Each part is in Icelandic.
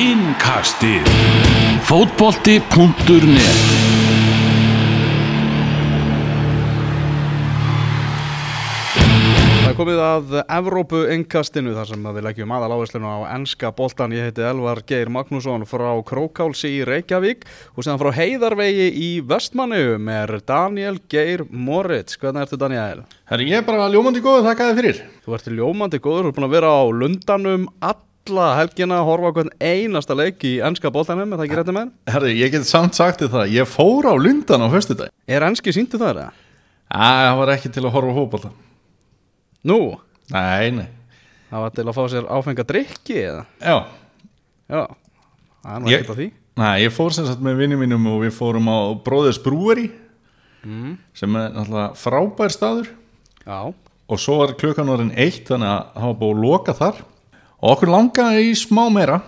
Innkastið er komið að Evrópu innkastinu þar sem við leggjum aðal áhersluna á enska boltan. Ég heiti Elvar Geir Magnússon frá Krókálsi í Reykjavík og sem frá Heiðarvegi í Vestmanniðum er Daniel Geir Moritz. Hvernig ertu Daniel? Herri, ég er bara ljómandi góð, þakka þið fyrir. Þú ert ljómandi góður, þú ert búin að vera á lundanum alla helgina að horfa hvern einasta leik í enska boltanum, er það ekki rétti með? Herri, ég get samt sagt þið það, ég fór á lundan á föstudag. Er enski síndu það? Æ, það var ekki til að horfa á hópálta. Nú, Nei, nei. það var til að fá sér áfenga drikki eða? Já, Já, það er nú ekkert að því. nei, ég fór sem sagt með vinnum mínum og við fórum á Bróðis Brúeri, Mm. sem er náttúrulega frábær staður. Já, Og svo var klukkan orðin eitt, þannig að það var búið að loka þar. Og okkur langaði í smá meira.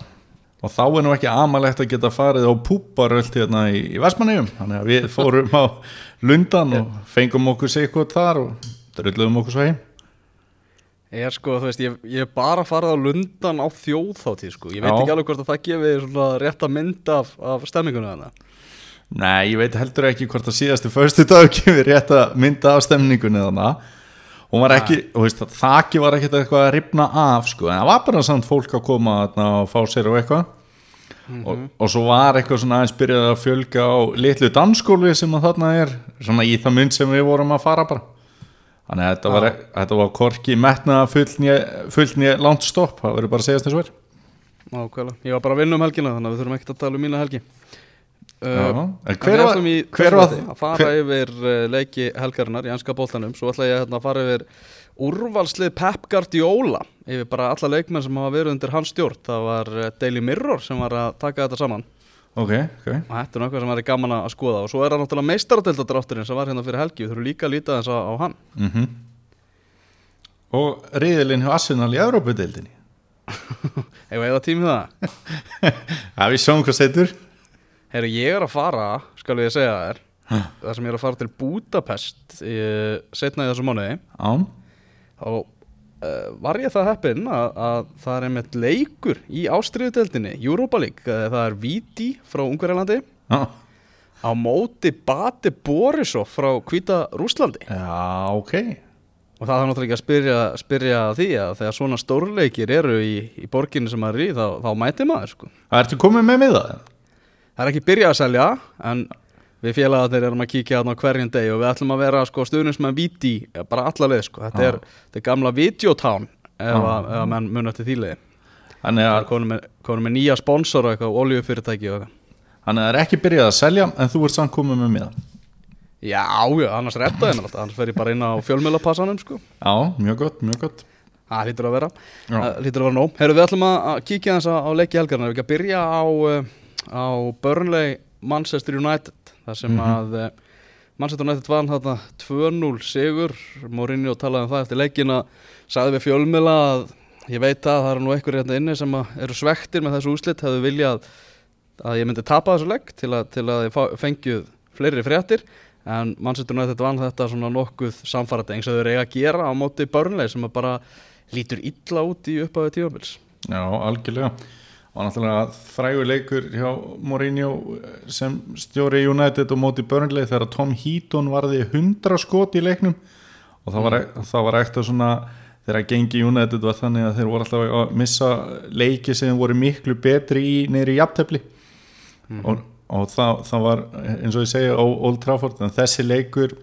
Og þá er nú ekki amalegt að geta farið á púparöld hérna í, í Vestmannegjum. Þannig að við fórum á lundan og fengum okkur eitthvað þar og drulluðum okkur svo heim. Ég er sko, þú veist, ég, ég er bara farið á lundan á þjóðþáttíð sko Ég veit Já. ekki alveg hvort að það gefi svona rétta mynd af, af stemmingunum þarna Nei, ég veit heldur ekki hvort að síðasti förstu dag kemur rétt að mynda af stemningunni þannig hún var ekki, þú veist, þakki var ekkert eitthvað að ripna af, sko, en það var bara samt fólk að koma þarna og fá sér og eitthvað. Og, og svo var eitthvað svona aðeins byrjað að fjölga á litlu dansskólu sem að þarna er svona í það mynd sem við vorum að fara bara. Þannig að þetta var, þetta var korki metna fullt nýja langt stopp, það verður bara að segja þess verð Nákvæmlega, ég var bara að vinna um helgina þannig að við þurfum ekkert að tala um mína helgi uh, hver var- hver var- að fara yfir uh, leiki helgarinnar í anska boltanum. Svo ætla ég hérna, að fara yfir úrvalslið Pep Guardiola Yfir bara alla leikmenn sem hafa verið undir hans stjórn. Það var uh, Daily Mirror sem var að taka þetta saman. Ok, ok. Og þetta er náttúrulega sem væri gaman að skoða. Og svo er það náttúrulega meistaradeildadrátturinn sem var hérna fyrir helgi. Við þurfum líka að líta þess á hann. Mm og riðilinn hjá Arsenal í Európa-deildinni Hefur eða tími það? Já, við sjáum hvað setur Herru, ég er að fara, skal ég segja þér. Ha. Það sem ég er að fara til Budapest í, setna í þessu mánuði. Já, þá uh, var ég það heppinn að, að það er einmitt leikur í ástriðudeldinni, Europa League uh, það er Viti frá Ungverjalandi. Já, á móti Bate Borisov frá Hvita Rúslandi já ok. Og það er náttúrulega ekki að spyrja, spyrja því að þegar svona stórleikir eru í, í borginni sem maður er í þá, þá mæti maður sko. Ertu komið með miða? Það er ekki byrjað að selja en við félagarnir erum að kíkja á hverjum deg og við ætlum að vera sko, stuðnins með Viti bara alla leið sko. þetta, er, þetta er gamla Videotown ef, að, að menn mun eftir þýliði Þannig að, konum með, konum með nýja sponsor og eitthvað, oljufyrirtæki þannig að það er ekki byrjað að selja en þú ert samt komið með miða. Já, já, annars rettaði mér alltaf, annars fer ég bara inn á fjölmjölapassanum, sko. Já, mjög gott, mjög gott. Það hlýtur að vera, hlýtur að vera nóg. Herru, við ætlum að að kíkja þess á leiki helgarna, við ekki að byrja á, uh, á Burnley Manchester United, þar sem að uh, Manchester United vann þarna 2-0 sigur, Mourinho talaði um það eftir leikina, sagði við fjölmjöla að ég veit að það eru nú einhverjir hérna inni sem að eru svektir með þessu úslit, hefðu viljað að ég myndi tapa þessu legg til að, til að ég fengju fleiri fréttir. En Manchester United vann þetta svona nokkuð samfærandi eins og þau eru eiga að gera á móti Burnley sem að bara lítur illa út í upphafi tímabils. Já, algjörlega og náttúrulega frægur leikur hjá Mourinho sem stjóri United og móti Burnley þegar Tom Heaton varði 100 skot í leiknum. Og það var, það var ekkert svona þegar gengi United var þannig að þeir voru alltaf að missa leiki sem voru miklu betri í neyri jafntefli. Og, og það, það var eins og ég segja á Old Trafford en þessi leikur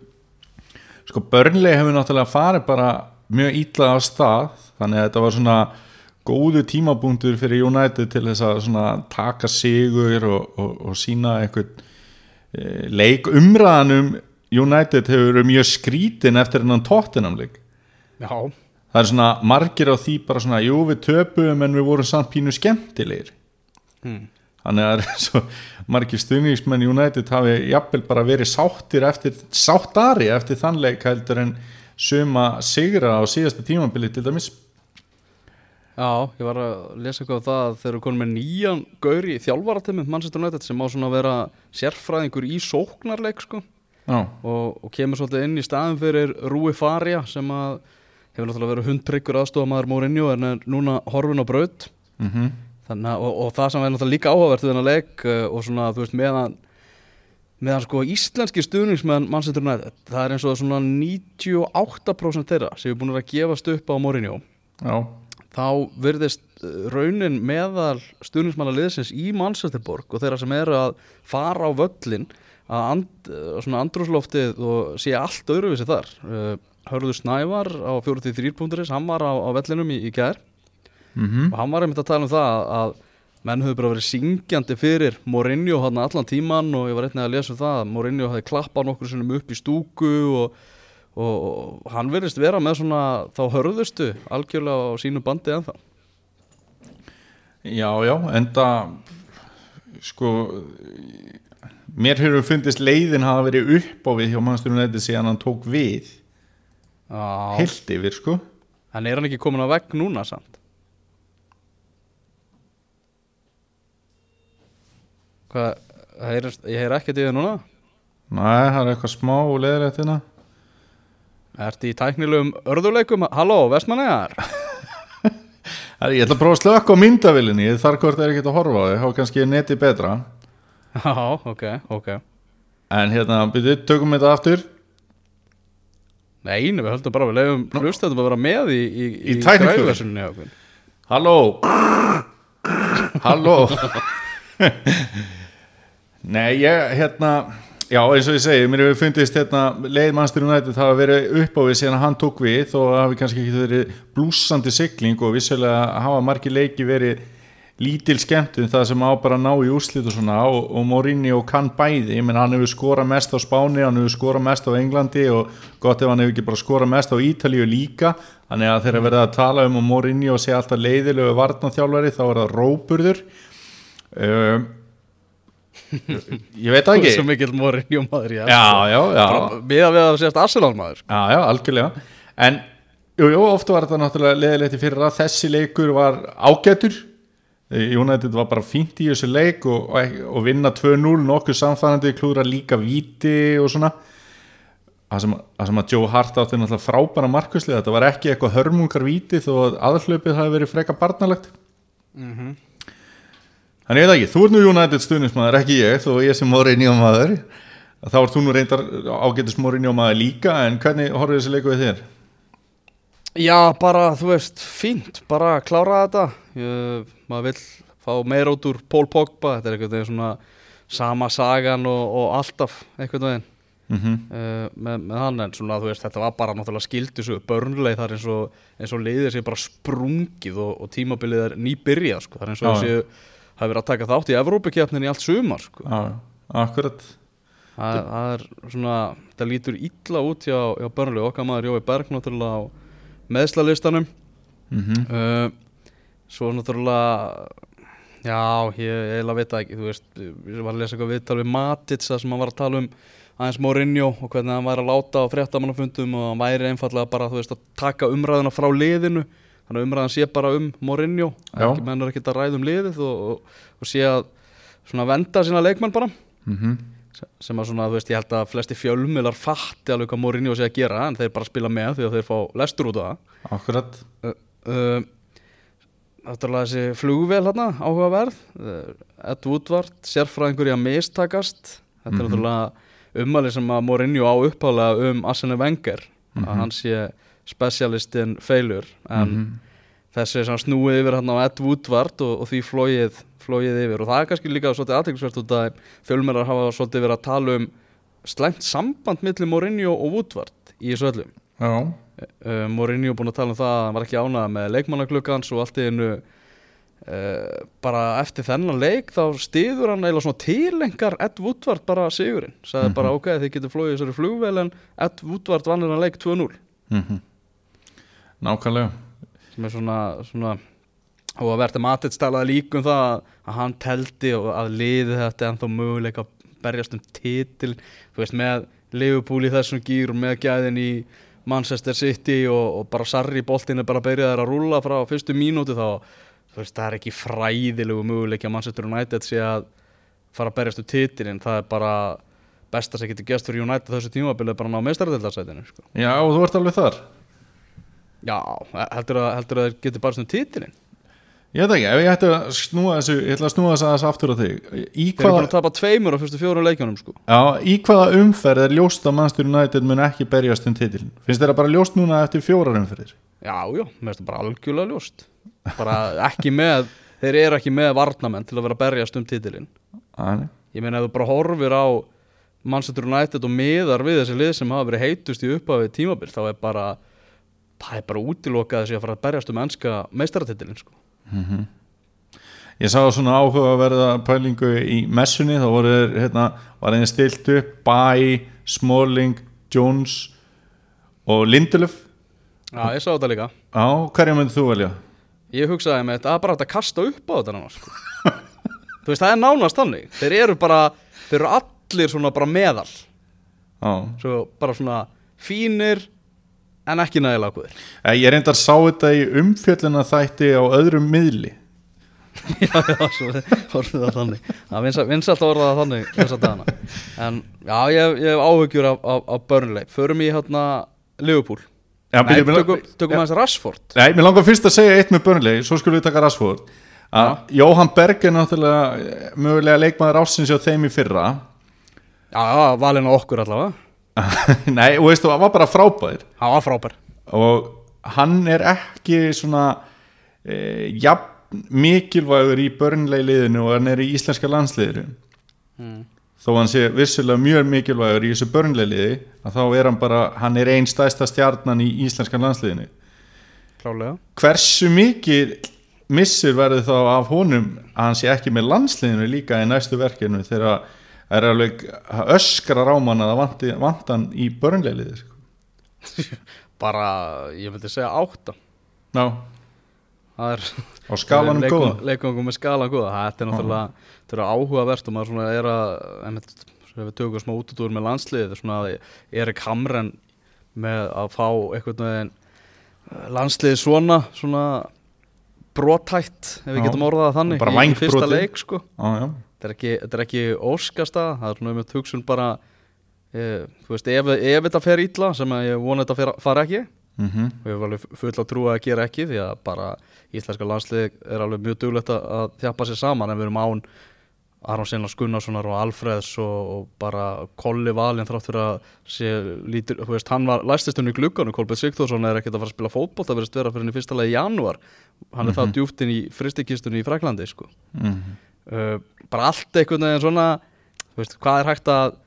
sko Burnley hefur náttúrulega farið bara mjög ítla á stað þannig að þetta var svona góðu tímabúntur fyrir United til þess að svona taka sigur og, og, og sína eitthvað e, leik. Umræðanum United hefur verið mjög skrítin eftir hennan Tottenham leik. Já, það er svona margir á því bara svona jú við töpum en við vorum samt pínu skemmtilegir. Mm. þannig að er svo margir stuðningsmenn United hafi jafnvel bara verið sáttir eftir, sáttari eftir þannleik heldur en suma sigra á síðasta tímabili til dæmis Já, ég var að lesa eitthvað um það að þeir eru konum með nýjan gaur í þjálfaratimmu Manchester United sem á svona að vera sérfræðingur í sóknarleik sko. Og, og kemur svolítið inn í staðin fyrir Rúi Faria sem að hefur náttúrulega verið hundtryggur aðstofamaður Mourinho en er núna horfin á braut. Mm Þannig, að- og, og það sem er náttúrulega líka áhugavert við þennan leik uh, og svona, þú veist, meðan meðan sko íslenski stuðningsmenn Manchester United, það er eins og svona 98% þeirra sem er búin að gefast upp á Mourinho. Já, þá virðist uh, raunin meðal stuðningsmanna liðsins í Manchesterborg og þeirra sem eru að fara á völlin að and, svona andrúsloftið og sé allt öðruvísi þar. Uh, Hörður Snævar á 43.is hann var á, á vellinum í, í gær. Mm og hann var einmitt að tala um það að, menn höfðu bara verið syngjandi fyrir Mourinho hann allan tíman og ég var einnig að lesa um það að Mourinho hefði klappað nokkur sinnum upp í stúku og, og, hann verðist vera með svona þá hörðustu algjörlega á sínu bandi ennþá. Já, já, enda sko mér hefur fundist leiðin hafa verið upp á við hjá mannsturinn þetta síðan hann tók við. Heilt yfir sko. En er hann ekki komin að vegg núna samt? Hvað, það heyrist- ég heyr ekkert í þið núna? Nei, það er eitthvað smá og Ertu í tæknilegum örðuleikum? Halló, Vestmannegar? Ég ætla að prófa að slökka á myndavilinni ég þarf hvort er ekki að horfa á þig. Þá kannski neti betra. Já, ok, ok. En hérna, byrju, tökum þetta aftur. Nei, við höldum bara við leiðum hlustöðum að vera með í, í, Í hjá okkur. Halló. Halló. Nei, ég, hérna Já, eins og ég segi, mér hefur fundist hérna, leið mannstur United það hafa verið upp á við síðan að hann tók við þó hafi kannski ekki verið blúsandi sigling og vissulega hafa margir leiki verið lítil skemmtun það sem á bara að ná í úrslit og svona og, og Mourinho kann bæði, ég menn hann hefur skorað mest á Spáni, hann hefur skorað mest á Englandi og gott ef hann hefur ekki bara skorað mest á Ítalíu líka, þannig að þegar verið að tala um að Mourinho sé alltaf leiðilegu varnarþjálfari þá er það róburður um, ég veit það ekki. Svo mikill Mourinho maður ég já, já, já. Við að við að sést Arsenal maður. Já, já, algjörlega. En, jú, jú, oft var þetta náttúrulega leðilegt í fyrir að þessi leikur var ágætur. United var bara fínt í þessu leik og, og, og vinna 2-0 nokkuð samfænandi, klúra líka víti og svona. Það sem, sem að Joe Hart átti náttúrulega frábæra markuslega, þetta var ekki eitthvað hörmungar víti þó að aðhlaupið hafi verið freka barnalegt Þannig ég veit ekki, þú ert nú United stuðnismæður, ekki ég, þó ég sem Mourinho maður þá ert þú nú reyndar ágætis Mourinho maður líka, en hvernig horfður þessi leiku við þér? Já, bara, þú veist, fínt Bara klára þetta ég, Maður vill fá meira út úr Paul Pogba Þetta er einhvern veginn svona Sama sagan og, og alltaf einhvern veginn Mm -hmm. uh, með, með hann en svona þú veist þetta var bara náttúrulega skildu svo börnleið þar eins og, og leiðir sér bara sprungið og, og tímabilið er nýbyrjað sko. það er eins og þessi hafi verið að taka þátt í Evrópukjapnin í allt sumar sko. Já, akkurat. Það, það er svona það lítur illa út hjá, hjá börnleið okkar maður Jói Berg náttúrulega á meðslalistanum mm -hmm. uh, svo náttúrulega já, ég eiginlega veit ekki þú veist, ég var að lesa eitthvað viðtal við Matits þar sem hann var að tala um aðeins Mourinho og hvernig hann væri að láta á fréttamannafundum og hann væri einfallega bara þú veist að taka umræðuna frá liðinu þannig að umræðan sé bara um Mourinho. Ekki menn er ekki að ræða um liðið og, og, og sé að svona venda sína leikmenn bara. Mm sem að svona, þú veist, ég held að flesti fjölmiðlar fatti alveg hvað Mourinho sé að gera en þeir bara spila með því að þeir fá lestur út af það. Akkurat. Uh, uh, Náttúrulega þessi flugvél hérna, áhugaverð uh, Ed Woodward, sérfræðingur í að mistakast. Þetta er Mhm. náttúrulega ummæli sem að Mourinho á upphálega um Arsene Wenger Mhm. að hann sé specialistinn feilur en Mhm. þessi sem snúið yfir hérna á Ed Woodward og, og því flóið, flóið yfir. Og það er kannski líka svolítið aðteklisvert út að fjölmjölar hafa svolítið verið að tala um slæmt samband milli Mourinho og Woodward í þessu öllum uh, Mourinho búin að tala um það að hann var ekki ánað með leikmannaklukkans og allt í einu uh, bara eftir þennan leik þá stiður hann eða svona tilengar Ed Woodward bara sigurinn. Sagði bara ok, þið getur flóið þessari flugvél en Ed Woodward vann þennan leik 2-0 mm nákvæmlega. Sem er svona, svona og að verða matið stalaði líka um það að hann teldi og að liði þetta ennþá möguleika að berjast um titil þú veist með Liverpool í þessum gýr og með gæðin í Manchester City og, og bara Sarri boltinu bara byrjaði að rúlla frá fyrstu mínúti þá þú veist það er ekki fræðilegu möguleiki að Manchester United sé að fara að berjast um titilin það er bara besta sem getur gæst fyrir United þessu tímabilið bara að ná meistaradeildarsætinu sko. Já, og þú ert alveg þar já, heldur að, heldur að þeir getur bara um titilin Ég veit ekki, ef ég ætti að snúa þessu ég ætla að snúa þessu aðeins aftur á þig. Í Þeir eru hvaða, að tapa tveimur á fyrstu fjórum leikjunum sko. já, í hvaða umferð er ljóst að Manchester United mun ekki berjast um titilin finnst að bara ljóst núna eftir fjórar umferðir? Já, já, mér finnst það bara algjörlega ljóst. Bara ekki með Þeir eru ekki með varnamenn til að vera að berjast um titilin Ég meina ef þú bara horfir á Manchester United og miðar við þessi lið sem hafa verið heitust í upphafi tímabil þá er bara það er bara útilokað þessi að fara að berjast um ennska meistaratitilin sko. Ég sá svona áhugaverða pælingu í messunni, þá voru hérna, var einn stilt upp, Bæ, Smalling, Jones og Lindelöf. Já, ég sá þetta líka Já, hverja myndið þú velja? Ég hugsaði með þetta að bara að kasta upp á þetta nána sko. Þú veist, það er nánast þannig Þeir eru bara, þeir eru allir svona bara meðal Já, Svo bara svona fínir en ekki nægilega Eh, ég reyndar sá þetta í umfjöllina þætti á öðrum miðli. Já, já, svo horfðu það þannig Það vinsa alltaf orða það þannig þessa dagana En já, ég, ég hef áhugjur af, af, af Burnley Förum í hérna Liverpool Já, Nei, byrju, mér- tökum, tökum Já. aðeins Rashford Nei, mér langar fyrst að segja eitt með Burnley, svo skulum við taka Rashford. Að Jóhann Berg er náttúrulega eh, mögulega leikmaður ásins hjá þeim í fyrra. Já, já, valinn á okkur allavega Nei, og veistu, það var bara frábær. Það var frábær og hann er ekki svona e, jafn mikilvægur í börnlegi liðinu og hann er í íslenska landsliðinu mm. þó hann sé vissulega mjög mikilvægur í þessu börnlegi liði að þá er hann bara, hann er einn stæsta stjarnan í íslenska landsliðinu Klálega hversu mikið missur verður þá af honum að hann sé ekki með landsliðinu líka í næstu verkinu þegar er alveg öskrar á mann að það vant hann í börnlegi liði sko. Bara, ég myndi segja átta. Ná, Það er á skalanum leikum, góða Leikungum með skalan góða. Þetta er náttúrulega, þetta er áhugavert og maður svona er að, einmitt, við tökum smá útútur með landsliðið svona að Erik Hamren með að fá einhvern veginn eh, landsliðið svona, svona brotætt, ef við Já. getum orðað það þannig Bara í, fyrsta leik sko. Já, já þetta er ekki, þetta er ekki óskasta það er svona um hugsun bara e, þú veist, ef, ef þetta fer illa sem að ég vona þetta fer, fara ekki. Mm og ég hef alveg full að trúa að gera ekki því að bara íslenska landslið er alveg mjög duglegt að, þjappa sér saman en við erum án Aron Sinnas Gunnarssonar og Alfreðs og, og bara Kolli Valin þrátt fyrir að sé lítur, þú veist, hann var læstist unni í glugganum, Kolbjörn Sigþórsson er ekkert að fara að spila fótboll, það verðist vera fyrir henni fyrsta lagi í janúar, hann er það djúpt inn í fristikistunni í Fræklandi, sko uh, bara allt einhvern veginn svona veist, hvað er hægt að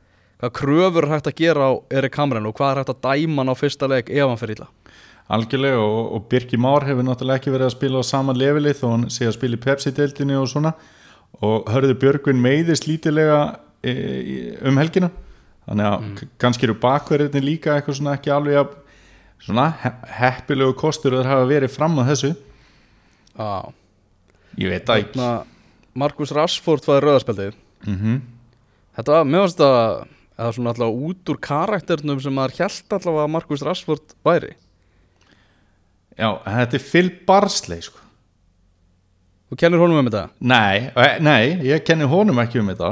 hvað kröfur er hægt að gera á Erik Hamren og hvað er hægt að dæma hann á fyrsta leik ef hann fer illa? Algjörlega og, og Birki Már hefur náttúrulega ekki verið að spila á sama leveli þó hann sé að spila í Pepsi-deildinni og svona. Og hörðu Björgvin meiðist lítilega e, í- um helgina. Þannig að mm. kannski eru bakverðinni líka eitthvað svona ekki alveg að svona he heppilegu kostur að það hafa verið fram á þessu. Já, ég veit það ekki Markus Rashford var rauðarspjaldið mm Þetta var, finnst það eða svona alltaf út úr karakternum sem maður held allavega að Markus Rashford væri Já, þetta er Phil Barsley sko. Þú kennir honum um þetta? nei, e- nei, ég kenni honum ekki um þetta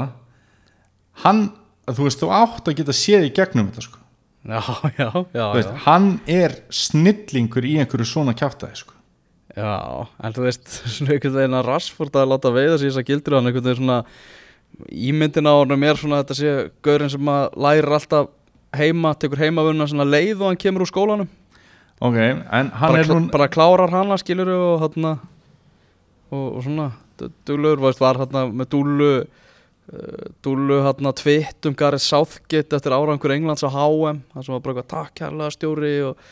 hann, þú veist, þú átt að geta séð í gegnum þetta sko Já, já, já, veist, já. hann er snillingur í einhverju svona kjátaði sko. Já En þú veist, svona einhvern veginn að Rashford að láta veiða sér þess að gildur hann einhvern veginn svona ímyndin á honum er svona að þetta sé gaurinn sem að lærir alltaf heima, tekur heimavunna svona leið og hann kemur úr skólanum. Ok, en hann bara, er nú bara klárar hana skilur og þarna og, og svona duglegur veist, var þarna með dúlu uh, dúlu þarna tvitt um Gareth Southgate eftir árangur Englands á HM það sem var bara eitthvað takk kærlega stjóri og,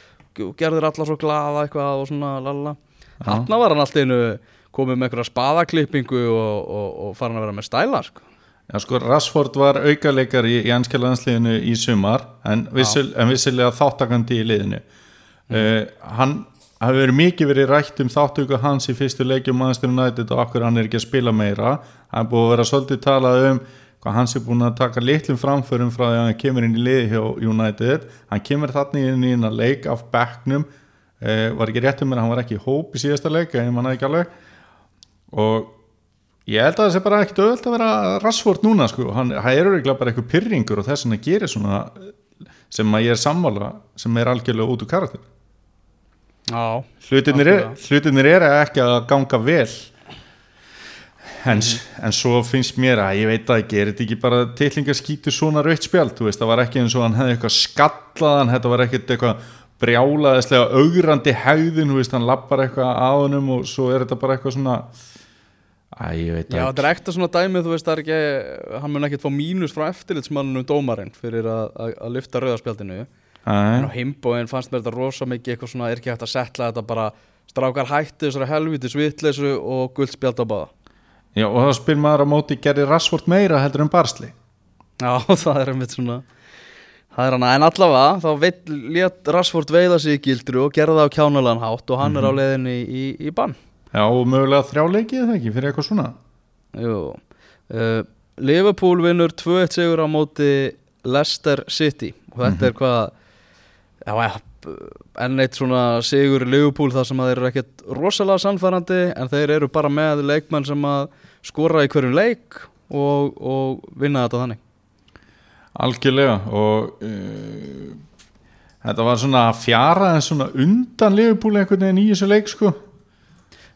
og gerðir alla svo glaða eitthvað og svona lala Þarna var hann alltaf einu komið með einhverja spaðaklippingu og, og, og farin að vera með stæla sko. Já, sko, Rashford var aukaleikar í, í anska landsliðinu í sumar en, vissil, en vissilega þáttakandi í liðinu. Uh, hann hafi verið mikið verið rætt um þáttöku hans í fyrstu leikjum Manchester United og okkur hann er ekki að spila meira. Hann búið að vera svolítið talað um hvað hans er búin að taka litlum framförum frá því að hann kemur inn í liði hjá United. Hann kemur þarna inn í eina leik af backnum uh, var ekki rétt um mér að hann var ekki í hóp í síðasta leik en ég manna ekki alveg. Og ég held að það sé bara ekkert öðvöld að vera rassfórt núna sko, hann, hann er öruglega bara eitthvað pyrringur og þess að gerir svona sem að ég er sammála sem er algjörlega út úr karakter. Já, hlutinir er, hlutinir er ekki að ganga vel. En, en svo finnst mér að ég veit ekki, er þetta ekki bara tillingar skýtur svona rautt spjald, þú veist, það var ekki eins og hann hefði eitthvað skallaðan, þetta var ekkert eitthvað brjálaðislega augrandi hegðun, þú veist, hann lappar eitthvað á honum og svo er þetta bara eitthvað svona Æ, ég veit Já, það þetta er ekta svona dæmið, þú veist, það er ekki, hann mun ekkert fá mínus frá eftirlitsmannum dómarinn fyrir að, að, að lyfta rauðarspjaldinu. En á ekki himbóin fannst mér þetta rosa mikið eitthvað svona, er ekki hægt að setla þetta bara strákar hætti þessari helviti svitleysu og guldspjald á báða. Já, og þá spyr maður á móti gerði Rashford meira heldur en Barsli Já, það er einmitt svona, það er hana, en allavega, þá let Rashford veiða sig í gildru og gerða það á kjánalan hátt og hann er á leiðinni í, í, í bann. Já, og mögulega þrjáleikið það ekki fyrir eitthvað svona. Jú, uh, Liverpool vinnur 2-1 sigur á móti Leicester City. Og þetta er hvað já, ja, enn eitt svona sigur í Liverpool þar sem að þeir eru ekkert rosalega sannfærandi en þeir eru bara með leikmenn sem að skora í hverjum leik og, og vinna þetta þannig Algjörlega og uh, þetta var svona að fjara en svona undan Liverpool einhvern veginn í þessu leik sko.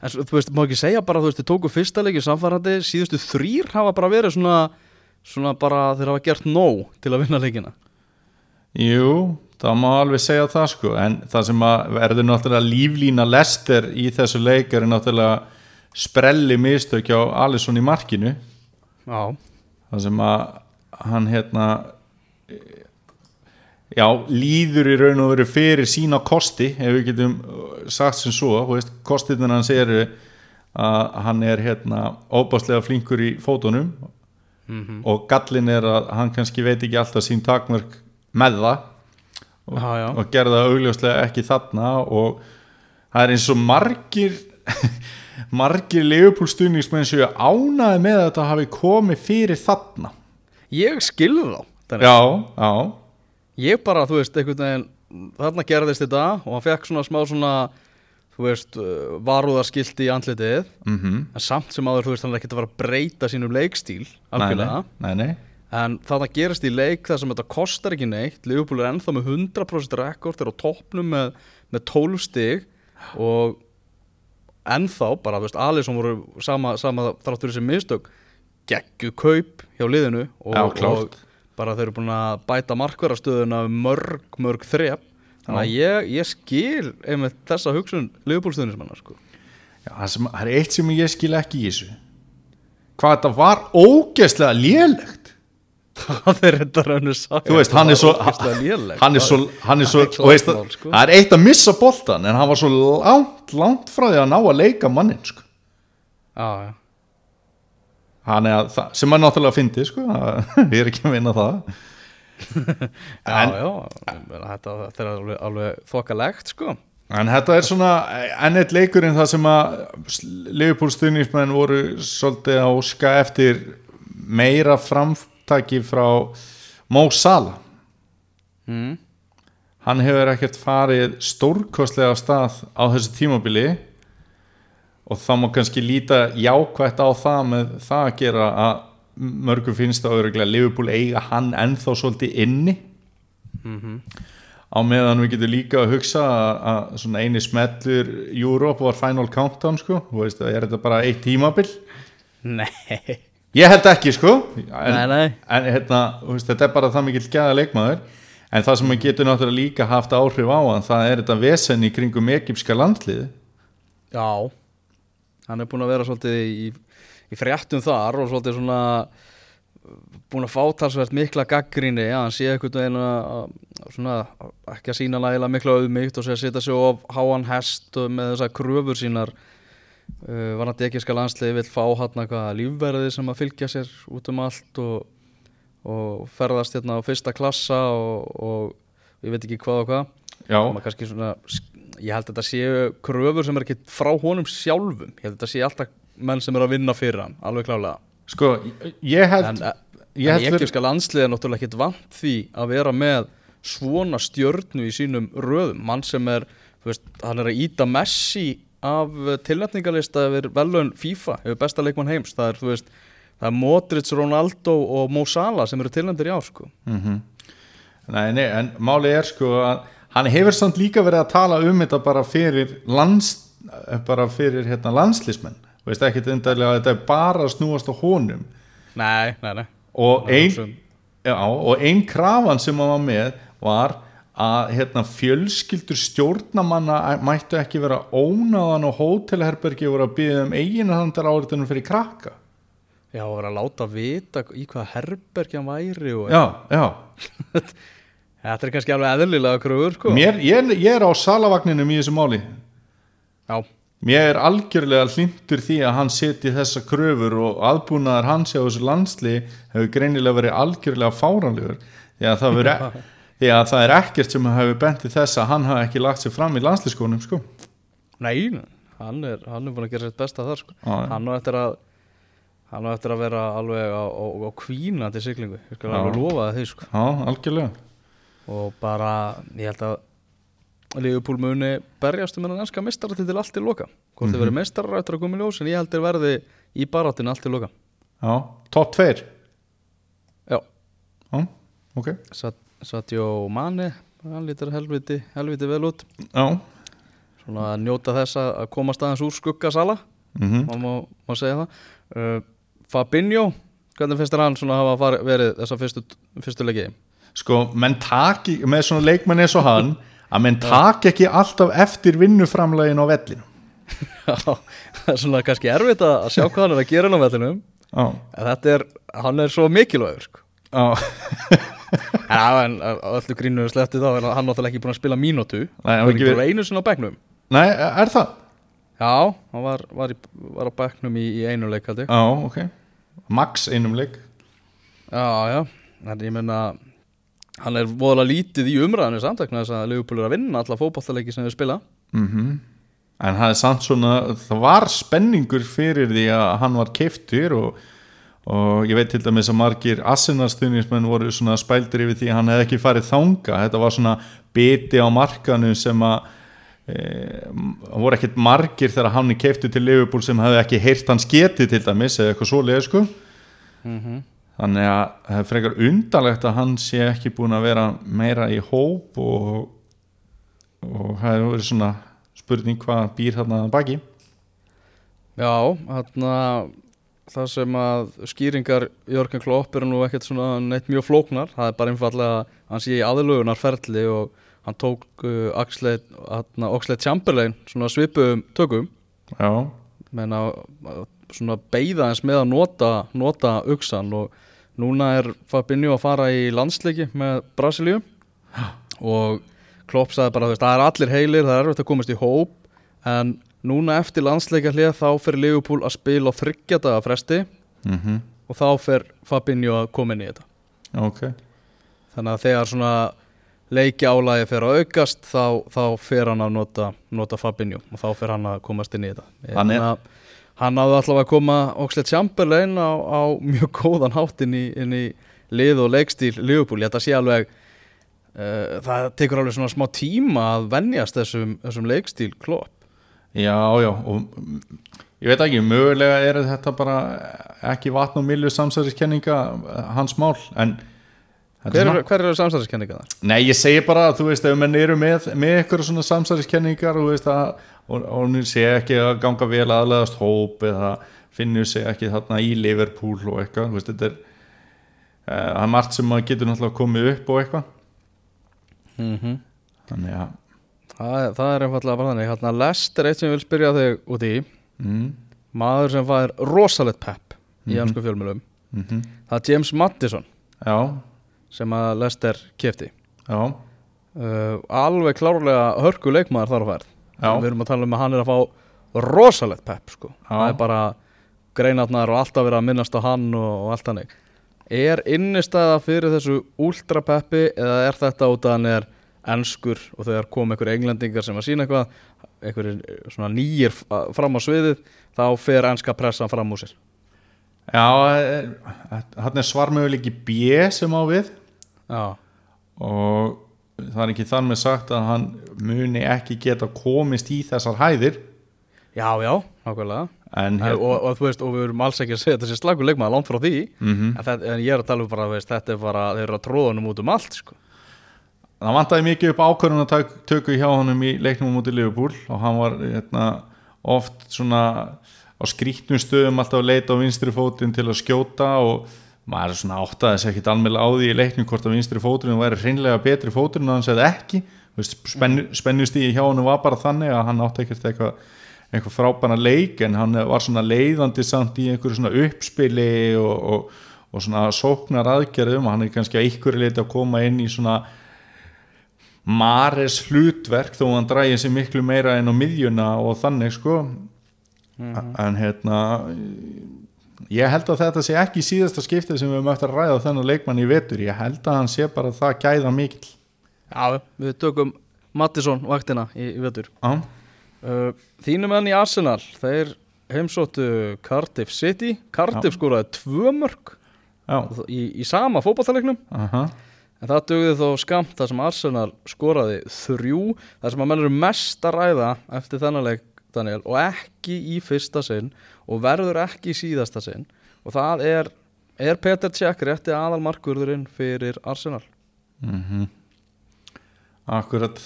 En svo, þú veist, má ekki segja bara þú veist, þeir tóku fyrsta leikin sannfærandi síðustu þrýr hafa bara verið svona svona bara þeir hafa gert nóg til að vinna leikina. Jú, það má alveg segja það sko en það sem að verður náttúrulega líflína lester í þessu leik er náttúrulega sprelli mistök á Alisson í markinu. Já, það sem að hann hérna eh, já, líður í raun og veru fyrir sína kosti ef við getum uh, sagt sem svo kostirnir hans eru að hann er hérna óbáslega flinkur í fótunum mm og gallin er að hann kannski veit ekki alltaf sín takmörk með það og, Já, já. og gerða augljóslega ekki þarna og það er eins og margir margir leifupúlstuðningsmenn séu ánaði með að þetta hafi komið fyrir þarna ég skilði þá já, já. Ég bara, þú veist, einhvern veginn þarna gerðist þetta og hann fekk svona smá svona þú veist, uh, varúðarskilti í andlitið. Mm en samt sem áður, þú veist, hann er ekkert að fara að breyta sínum leikstíl, algjörlega nei, nei, nei. en þarna gerist í leik þar sem þetta kostar ekki neitt. Liverpool er ennþá með 100% rekord þeir eru á toppnum með, með 12 stig og ennþá, bara, þú veist, Alisson voru sama, sama þráttur þessi mistök geggu kaup hjá liðinu og, Já, og bara þeir eru búin að bæta markverðastöðuna mörg, mörg þrep. Þannig að ég, ég skil einmitt þessa hugsun Liverpool-stöðnismanna sko. Það, er eitt sem ég skil ekki í þessu. Hvað þetta var ógeðslega lélegt. Það er þetta raunir saga. Þú veist, hann er svo hann er svo, hann er svo veist, sko. það er eitt að missa boltan en hann var svo langt, langt frá því að ná að leika mannin sko. hann er að, sem er náttúrulega fyndi sko, ég er ekki að vinna það. Já, En- já, þetta, þetta er alveg, alveg þokkalegt sko. En þetta er svona enn eitt leikurinn það sem að Liverpool stuðnismenn voru svolítið að óska eftir meira framtaki frá Mo Salah. Mm. hann hefur ekkert farið stórkostlega af stað á þessu tímabili og þá má kannski líta jákvætt á það með það að gera að mörgum finnst að öruglega Liverpool eiga hann ennþá svolítið inni. Mm á meðan við getum líka að hugsa að, að svona eini smellur Europe var final countdown sko. Þú veist, er þetta bara eitt tímabil? Nei, ég held ekki sko. En, nei, nei. en hérna, veist, þetta er bara það mikill gæða leikmaður. En það sem maður getur náttúrulega líka haft áhrif á það er þetta vesen í kringum egypska landlið Já, hann er búin að vera svolítið í, í fréttum þar og svolítið svona búin að fá talsvert mikla gaggrinni að hann sé að að svona ekki að sína nægilega mikla auðmygt og sé að setja sig of háan hest með þessar kröfur sínar. Uh, var hann dekiska landsliði vill fá hann eitthvað lífverði sem að fylgja sér út um allt og, og ferðast hérna á fyrsta klassa og, og ég veit ekki hvað og hvað svona ég held að þetta séu kröfur sem er ekki frá honum sjálfum, ég held að þetta séu alltaf menn sem eru að vinna fyrir hann, alveg klálega sko, ég held en, ég en held ekki landsliði er náttúrulega ekkit vant því að vera með svona stjörnu í sínum röðum, mann sem er veist, hann er að íta Messi af tilnætningalista yfir velun FIFA, yfir besta leikmann heims. Það er, þú veist, það er Modric, Ronaldo og Mo Salah sem eru tilnættir í ár sko. Mhm. Nei, nei, en máli er sko að hann hefur samt líka verið að tala um þetta bara fyrir lands bara fyrir hérna landslismenn veist ekki þetta er bara að snúast á honum. Nei, nei, nei. Og er ein, hugsun. já, og ein krafan sem hann var með var að hérna, fjölskyldur stjórnamanna mættu ekki vera ónáðan og hótelherbergi voru að byggja um eiginhandar áriðunum fyrir krakka. Já, að vera að láta vita í hvað herbergi hann væri og já, já Þetta er kannski alveg eðlilega kröfur sko. Mér, ég, ég er á salavagninum í þessu máli Já, mér er algjörlega hlindur því að hann seti þessa kröfur og aðbúnaðar hans á þessu landsli hefur greinilega verið algjörlega fáranlegur því að það, veri, því að það er ekkert sem hefur bentið þess að hann hafi ekki lagt sér fram í landsliskónum sko. nei, hann er, hann er búin að gera sitt besta þar sko. Já. Hann á eftir að hann á eftir að vera alveg á, kvína til siglingu, ég skal alveg lofa það því sko. Já, algjörlega og bara, ég held að Liverpool muni berjast um hennan ennska meistaratitil allt til loka. Hvort þið verið meistarar eftir að koma í ljós en ég held þeir verði í baráttinu allt til loka. Já, topp tveir? Já, Já, ok. Sat, Satjó Mani hann lítur helviti, helviti vel út. Já, svona að njóta þess að að komast aðeins úr skuggasala mhm. má, má, má segja það. Uh, Fabinho, hvernig finnst þér hann svona hafa farið, verið þessa fyrstu, fyrstu leiki Sko, menn taki, með svona leikmenn eins og hann að menn taki ekki alltaf eftir vinnuframlegin á vellinu Já, það er svona kannski erfitt að sjá hvað hann er að gera á vellinum. Já, en þetta er, hann er svo mikilvægur sko. en að öllu grínu sleppti þá er hann náttúrulega ekki búin að spila mínútu. Nei, hann var ekki búin einu sinni á bekknum. Nei, er það? Já, hann var, var, í, var á bekknum í, í einu leik Já, ok. Max einum leik. Já, já, en ég menna hann er voðalega lítið í umræðinu samtakna þess að Liverpool er að vinna alla fótballtaleiki sem þau spila. Mm En það er samt svona það var spenningur fyrir því að hann var keiftur og, og ég veit til dæmis að margir Arsenal-stuðnismenn voru svona spældir yfir því að hann hefði ekki farið þanga þetta var svona biti á markanu sem að e, voru ekkert margir þegar hann er keiftur til Liverpool sem hefði ekki heyrt hans getið til dæmis eða eitthvað svoleið sko. Mm þannig að það er frekar undarlegt að hann sé ekki búin að vera meira í hóp og, og það er verið svona spurning hvað býr þarna baki. Já, þarna það sem að skýringar Jörgen Klopp eru nú ekkert svona neitt mjög flóknar, það er bara einfallega að hann sé í aðlugunarferli og hann tók uh, Oxlade, Chamberlain svona svipuðum tökum. Já, menna svona beigða eins með að nota, nota uksan og núna er Fabinho að fara í landsleiki með Brasilíu. Og Klopp sagði bara það er allir heilir, það er erfitt að komast í hóp en núna eftir landsleika hlið þá fer Liverpool að spila á þryggjadaga fresti mm og þá fer Fabinho að koma inn í þetta. Ok. Þannig að þegar svona leiki álægi fer að aukast þá, þá fer hann að nota, nota Fabinho og þá fer hann að komast inn í þetta. Þannig að hann náði allavega að koma Oxlade Chamberlain á, á mjög góðan hátt inn í, inn í lið og leikstíl Liverpool, að sé alveg uh, það tekur alveg svona smá tíma að venjast þessum, þessum leikstíl Klopp já, já, og ég veit ekki, mögulega er þetta bara ekki vatn og milju samsæðiskenninga hans mál, en þetta er hver, svona- er- hver eru samstæðiskenninga þar? Nei, ég segi bara að þú veist, ef menn eru með, með eitthvað svona samsæðiskenningar og, þú veist, að, og, hún sé ekki að ganga vel aðlegaðast hóp eða finnur sig ekki þarna í Liverpool og eitthvað, veist, þetta er eh, það er margt sem maður getur náttúrulega komið upp og eitthvað. Mm -hmm. þannig að það, er- það er einfallega bara þannig. Hérna Lester eitt sem ég vil spyrja þig út í. Mm, maður sem fær rosalegt pepp í Mhm. hansku fjölmjölum mm það er James Maddison. Já, sem að Lester kefti já, uh, alveg klárlega hörku leikmaður þar á færð. Við erum að tala um að hann er að fá rosalegt pepp sko. Það er bara greinarnar og alltaf verið að minnast á hann og, og allt hannig er innistæða fyrir þessu ultra peppi eða er þetta út að hann er enskur og þegar kom einhver englendingar sem að sína eitthvað einhverjir svona nýjir fram á sviðið þá fer enska pressan fram úr sér? Já hann er svarmöguleiki B sem á við. Já, og það er ekki með sagt að hann muni ekki geta komist í þessar hæðir. Já, já, nákvæmlega. En og, og, þú veist, og við erum alls ekki að segja þetta sé slagur leikmaður, langt frá því. Mm en, þetta, en ég er að tala um bara, veist, þetta er bara þeir eru að tróða honum út um allt sko. það vantaði mikið upp ákvörðun að tökku hjá honum í leiknum mútið Liverpool og hann var hérna, oft svona á skrítnum stöðum alltaf að leita á vinstri fótinn til að skjóta og maður er svona áttaði þess ekkit alveg á því í leiknum hvort að vinstri fóturinn væri hreinlega betri fóturinn en hann segði ekki spennu, spennustíði hjá hann var bara þannig að hann átti ekkert eitthvað eitthvað frábæna leik en hann var svona leiðandi samt í einhverju svona uppspili og, og, og svona sóknar aðgerðum hann er kannski að einhverju leiti að koma inn í svona mares hlutverk þó hann dræði sér miklu meira inn á miðjuna og þannig sko. Mm -hmm. en hérna ég held að þetta sé ekki síðasta skiptið sem við eftir að ræða þennan leikmann í vetur. Ég held að hann sé bara að það gæða mikil Já, við tökum Mattisson vaktina í, í vetur. Já. Uh, Þínum enn í Arsenal þeir heimsóttu Cardiff City. Cardiff Já. skóraði tvö mörg í, í sama fókbaltalegnum uh -huh. en það dögði þó skamt þar sem Arsenal skóraði þrjú þar sem að menn eru mest að ræða eftir þennan leik Daniel og ekki í fyrsta sinn og verður ekki í síðasta sinn. Og það er, er Peter Cech rétti aðal markurðurinn fyrir Arsenal? Mhm. mm Akkurat.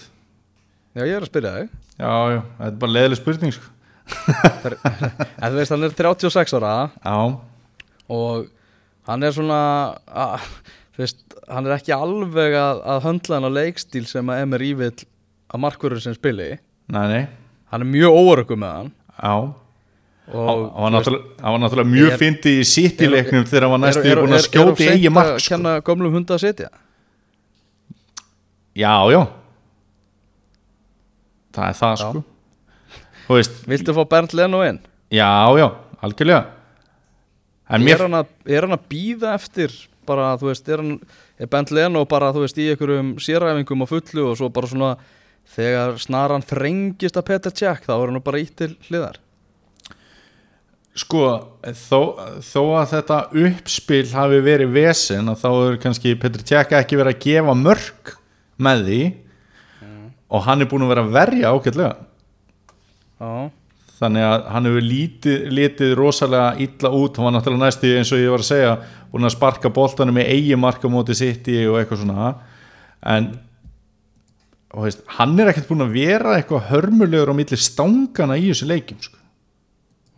Já, ég er að spyrja þig. Já, já, þetta er bara leðileg spurning sko. En þú veist, hann er 36 ára Já. Og hann er svona að, Þú veist, hann er ekki alveg að, að höndla hann á leikstíl sem að Emery vil að markverður sem spili. Nei, nei. Hann er mjög óörugum með hann. Já. Hann var náttúrulega mjög fyndi í sittileiknum þegar hann var næstu búin að skjóti eigi mark Er það að kenna gömlum hunda að sitja? Já, já Það er það já. sko veist, Viltu fá Bernd Leno inn? Já, já, algjörlega er, mér... hann að, er hann að býða eftir bara, þú veist, er, hann, er Bernd Leno bara, þú veist, í einhverjum séræfingum og fullu og svo bara svona þegar snaran þrengist að Peter Cech þá er hann bara ítt til hliðar Sko, þó, þó að þetta uppspil hafi verið vesen þá er kannski Peter Cech ekki verið að gefa mörg með því mm. og hann er búin að vera að verja ákveldlega oh. þannig að hann hefur lítið, litið rosalega illa út, hann var náttúrulega næstu eins og ég var að segja, búin að sparka boltanum með eigi marka móti sitt í og eitthvað svona en veist, hann er ekkert búin að vera eitthvað hörmulegur á milli stangana í þessu leikim sko.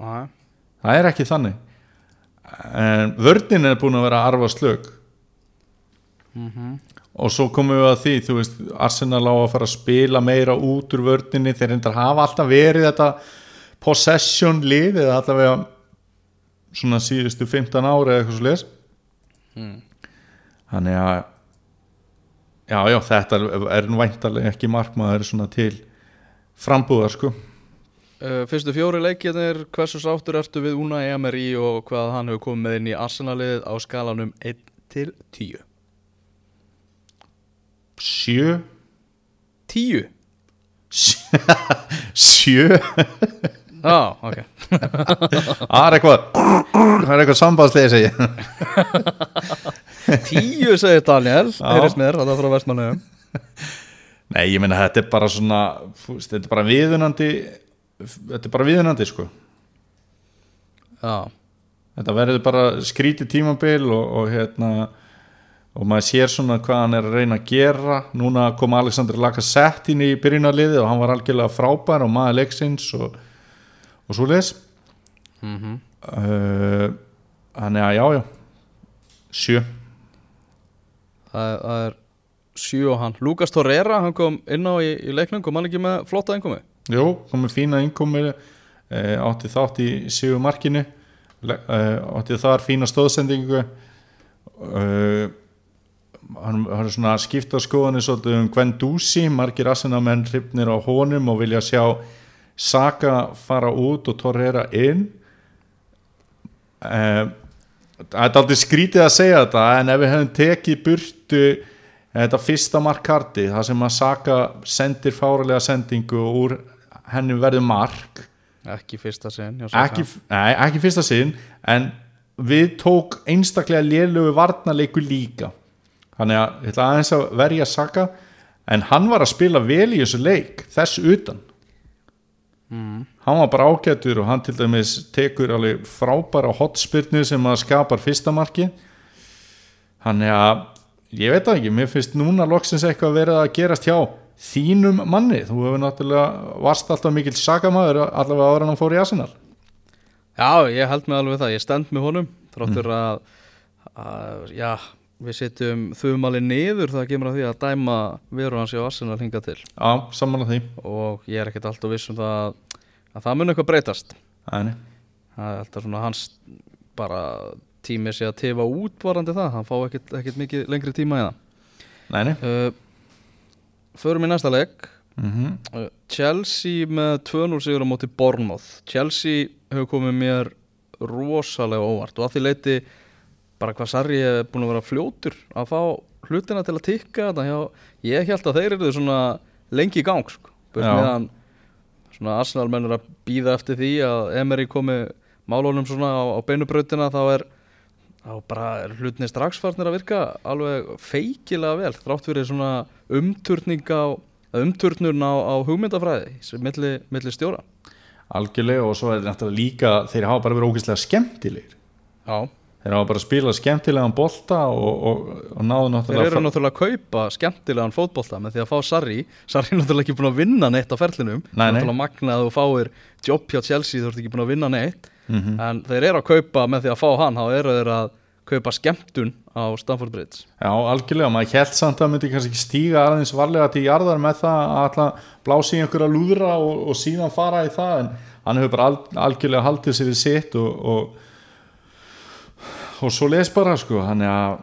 ah. það er ekki þannig en vördnin er búin að vera arfa slög mhm mm og svo komum við að því, þú veist Arsenal á að fara að spila meira út úr vördninni, þeir reyndar hafa alltaf verið þetta possession lið eða allavega svona síðustu 15 ári eða eitthvað svo les mm. þannig að já, já, þetta er væntalega ekki markmaður svona til frambúðar sko. Uh, Fyrstu fjóri leikjarnir, hversu sáttur ertu við Una Emery og hvað hann hefur komið með inn í Arsenalið á skalanum 1 til 10 Sjö? Tíu. Sjö? Já, ok. Það er eitthvað Það er eitthvað sambandslega segja Tíu segir Daniel Heyrðis mér, það er frá vestmannum Nei, ég meina þetta er bara svona Þetta er bara viðunandi Þetta er bara viðunandi sko. Já. Þetta verður bara skríti tímabil og, og hérna og maður sér svona hvað hann er að reyna að gera núna kom Alexander Lacazette inn í byrjunarliði og hann var algjörlega frábær og maður leiksins og, og svo les mm -hmm. uh, þannig að jájá já. sjö það, er sjö og hann Lukas Torreira, hann kom inn á í, í leiknum kom hann ekki með flotta innkomi? Jú, kom með fína innkomi eh, átti þátt í sjöu markinu eh, átti þar fína stóðsendingu Uh, hann er svona skipta skoðanir svolítið um Gwen Dusi margir asenamenn hrifnir á honum og vilja sjá Saka fara út og Torreira inn. Um, það er aldrei skrítið að segja þetta en ef við hefum tekið burtu þetta fyrsta markarti það sem að Saka sendir fáralega sendingu og úr henni verður mark. Ekki fyrsta sinn ekki, nei, ekki fyrsta sinn en við tók einstaklega lélugu varnarleiku líka þannig að ég ætla aðeins að verja Saka en hann var að spila vel í þessu leik þess utan. Mm. hann var bara ágættur og hann til dæmis tekur alveg frábæra hotspyrnu sem að skapar fyrsta marki þannig að ég veit ekki, mér finnst núna loksins eitthvað verið að gerast hjá þínum manni, þú hefur náttúrulega varst alltaf mikill sagamæður allavega ára hann fór í Arsenal. Já, ég held mig alveg það, ég stend með honum þráttur að, að já, við setjum þumali niður það kemur að því að dæma veru hans í Arsenal hinga til. Já, saman því. Og ég er ekkert alltaf viss um það að það mun eitthvað breytast. Æni. það er alltaf svona hans bara tími sé að tefa út varandi það, hann fá ekkert, ekkert mikið lengri tíma í það. Uh, Förum í næsta leik. Mm uh, Chelsea með 2-0 sigur á móti Bournemouth. Chelsea hefur komið mér rosalega óvart og að því leiti bara hvað Sarri er búin að vera fljótur að fá hlutina til að tikka þetta hjá, ég held að þeir eru svona lengi í gang sko. Meðan svona Arsenal mennur að býða eftir því að Emery komi málunum svona á, á beinubrautina þá er þá bara er hlutinni strax farnir að virka alveg feikilega vel þrátt fyrir svona umturning á eða umturnun á, á hugmyndafræði sem milli, stjóra. Algjörlega og svo er náttúrulega líka þeir hafa bara verið ógeðslega skemmtilegir. Já, þeir hafa bara spilað skemmtilegan bolta og, og, og náðu þeir náttúrulega eru náttúrulega að kaupa skemmtilegan fótbolta með því að fá Sarri. Sarri er náttúrulega ekki búin að vinna neitt á ferlinum. Nei, nei. náttúrulega magna að þú fáir jobb hjá Chelsea þú ert ekki búin að vinna neitt. Mhm. en þeir eru að kaupa með því að fá hann þá eru þeir að kaupa skemmtun á Stamford Bridge. Já, algjörlega, maður held samt að myndi kannski ekki stíga aðeins varlega til jarðar með það að blási í einhverja lúðra og, og síðan fara í það en hann hefur bara al, algjörlega haldið sér í sitt og, og, og svo les bara sko, hann er að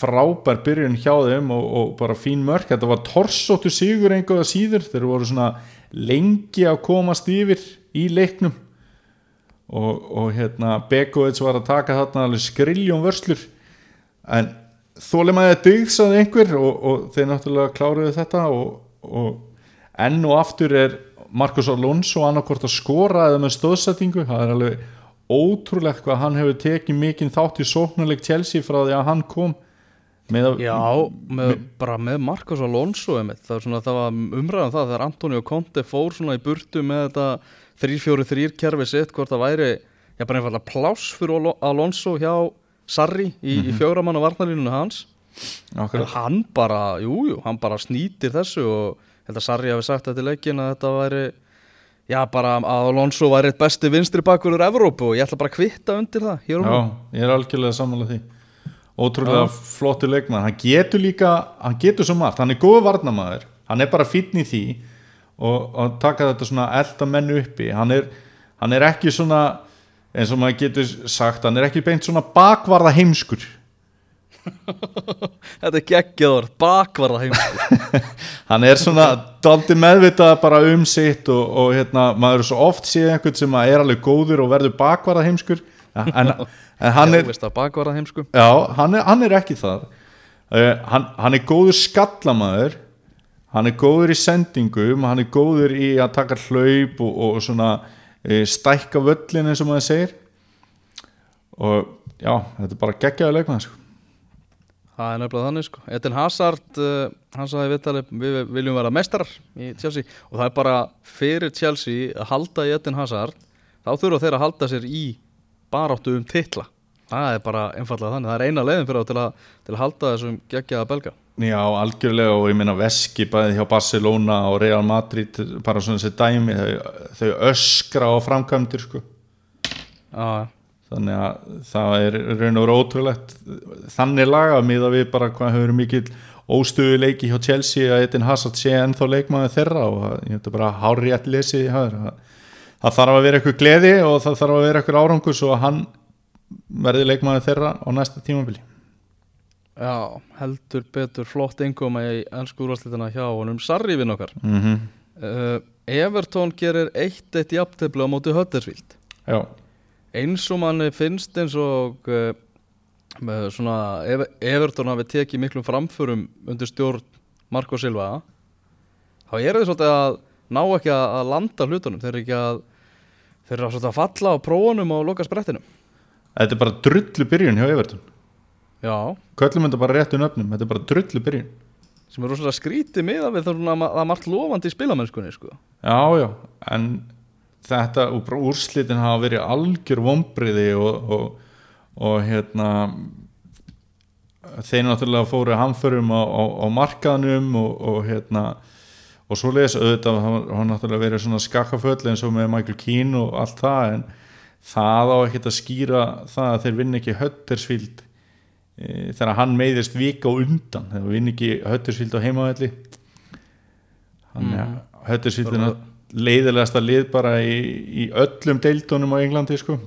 frábær byrjun hjá þeim og, og bara fín mörk, þetta var torsóttu sigur einhverja síður, þeir voru svona lengi að komast yfir í leiknum. Og, og hérna Begovic var að taka þarna alveg skriljum vörslur. En þólum að það dygðsaði einhver og, og þeir náttúrulega kláruðu þetta og, enn og aftur er Marcos Alonso annarkvort að skora eða með stóðsettingu það er alveg ótrúlegt hvað hann hefur tekið mikinn þátt í sóknarleik Chelsea frá því að hann kom. Með að Já, með, bara með Marcos Alonso það, svona, það var umræðan það þegar Antonio Conte fór svona í burtu með þetta 3-4-3 kerfi sitt hvort það væri, já bara einfalda pláss fyrir Alo- Alonso hjá Sarri í, í fjóramann á varnarlínunum hans. Akkurat. en hann bara, jú, jú, hann bara snýtir þessu og held að Sarri hafi sagt þetta í leikin að þetta væri já, bara að Alonso væri eitt besti vinstri bakverður Evrópu og ég ætla bara að kvitta undir það hér og nú. Já, ég er algjörlega samanlega því. Ótrúlega flottu leikmann hann getur líka, hann getur svo margt. Hann er góðu varnamæður, hann er bara fínn í því og, og taka þetta svona elda menn uppi, hann er hann er ekki svona eins og maður getur sagt, hann er ekki beint svona bakvarða heimskur Þetta er geggjaður, bakvarða heim hann er svona daldi meðvitað bara um sitt og, og hérna, maður er svo oft séð einhvern sem er alveg góður og verður bakvarða heimskur. En, en hann er bakvarða heim sko Já, hann er, hann er ekki það uh, hann, hann er góður skallamæður hann er góður í sendingum hann er góður í að taka hlaup og, og svona uh, stækka völlin eins og maður segir. Og já, þetta er bara geggjaði leikmaður sko. Það er nefnilega þannig sko. Eden Hazard, uh, hann sagði viðtalið við viljum vera mestarar í Chelsea. Og það er bara fyrir Chelsea að halda í Eden Hazard þá þurfa þeir að halda sér í baráttu um titla. Það er bara einfallega þannig, það er eina leiðin fyrir þá til til að halda þessum geggjaða belga. Já, algjörlega og ég meina veski bæði hjá Barcelona og Real Madrid bara svona þessi dæmi þau, þau öskra á framkvæmdir sko. Já, þannig að það er raun og veru ótrúlegt. Þannig laga miða við bara hvað hefur mikill óstöðu leiki hjá Chelsea að Eden Hazard sé ennþá leikmaður þeirra og ég þetta bara hári rétt lesið í haður það, þarf að vera eitthvað gleði og það þarf að vera eitthvað árangur svo að hann verði leikmaður þeirra á næsta tímabili. Já, heldur betur flott engum í ennsku úrvarslitina hjá honum Sarri vinn okkar. Mm -hmm. uh, Everton gerir 1-1 jafntefli á móti Huddersfield. Já, eins og manni finnst eins og uh, svona Ev Everton hafi tekið miklum framförum undir stjórn Marko Silva þá eru þeir svolítið að ná ekki að, að landa hlutunum. Þeir eru ekki að þeir eru að, svolítið að falla á prófunum og loka sprettinum þetta er bara drullu byrjun hjá Everton. Já, Köllum þetta bara réttu nöfnum, þetta er bara drullu byrjun. Sem er rosalega skrítið miða við það að er margt lofandi í spilamennskunni sko. Já, já, en þetta úrslitin hafa verið algjör vombriði og, og, og hérna þeir náttúrulega fóru hamförum á, á, á markaðnum og, og hérna og svo les auðvitað hann, náttúrulega verið svona skakkaföll eins og með Michael Keane og allt það en það á ekkert að skýra það að þeir vinn ekki Huddersfield e, þegar hann meiðist vika og undan þeir vinn ekki Huddersfield á heimavelli hann er mm. Huddersfield er leiðilegasta lið bara í, í öllum deildunum á Englandi sko.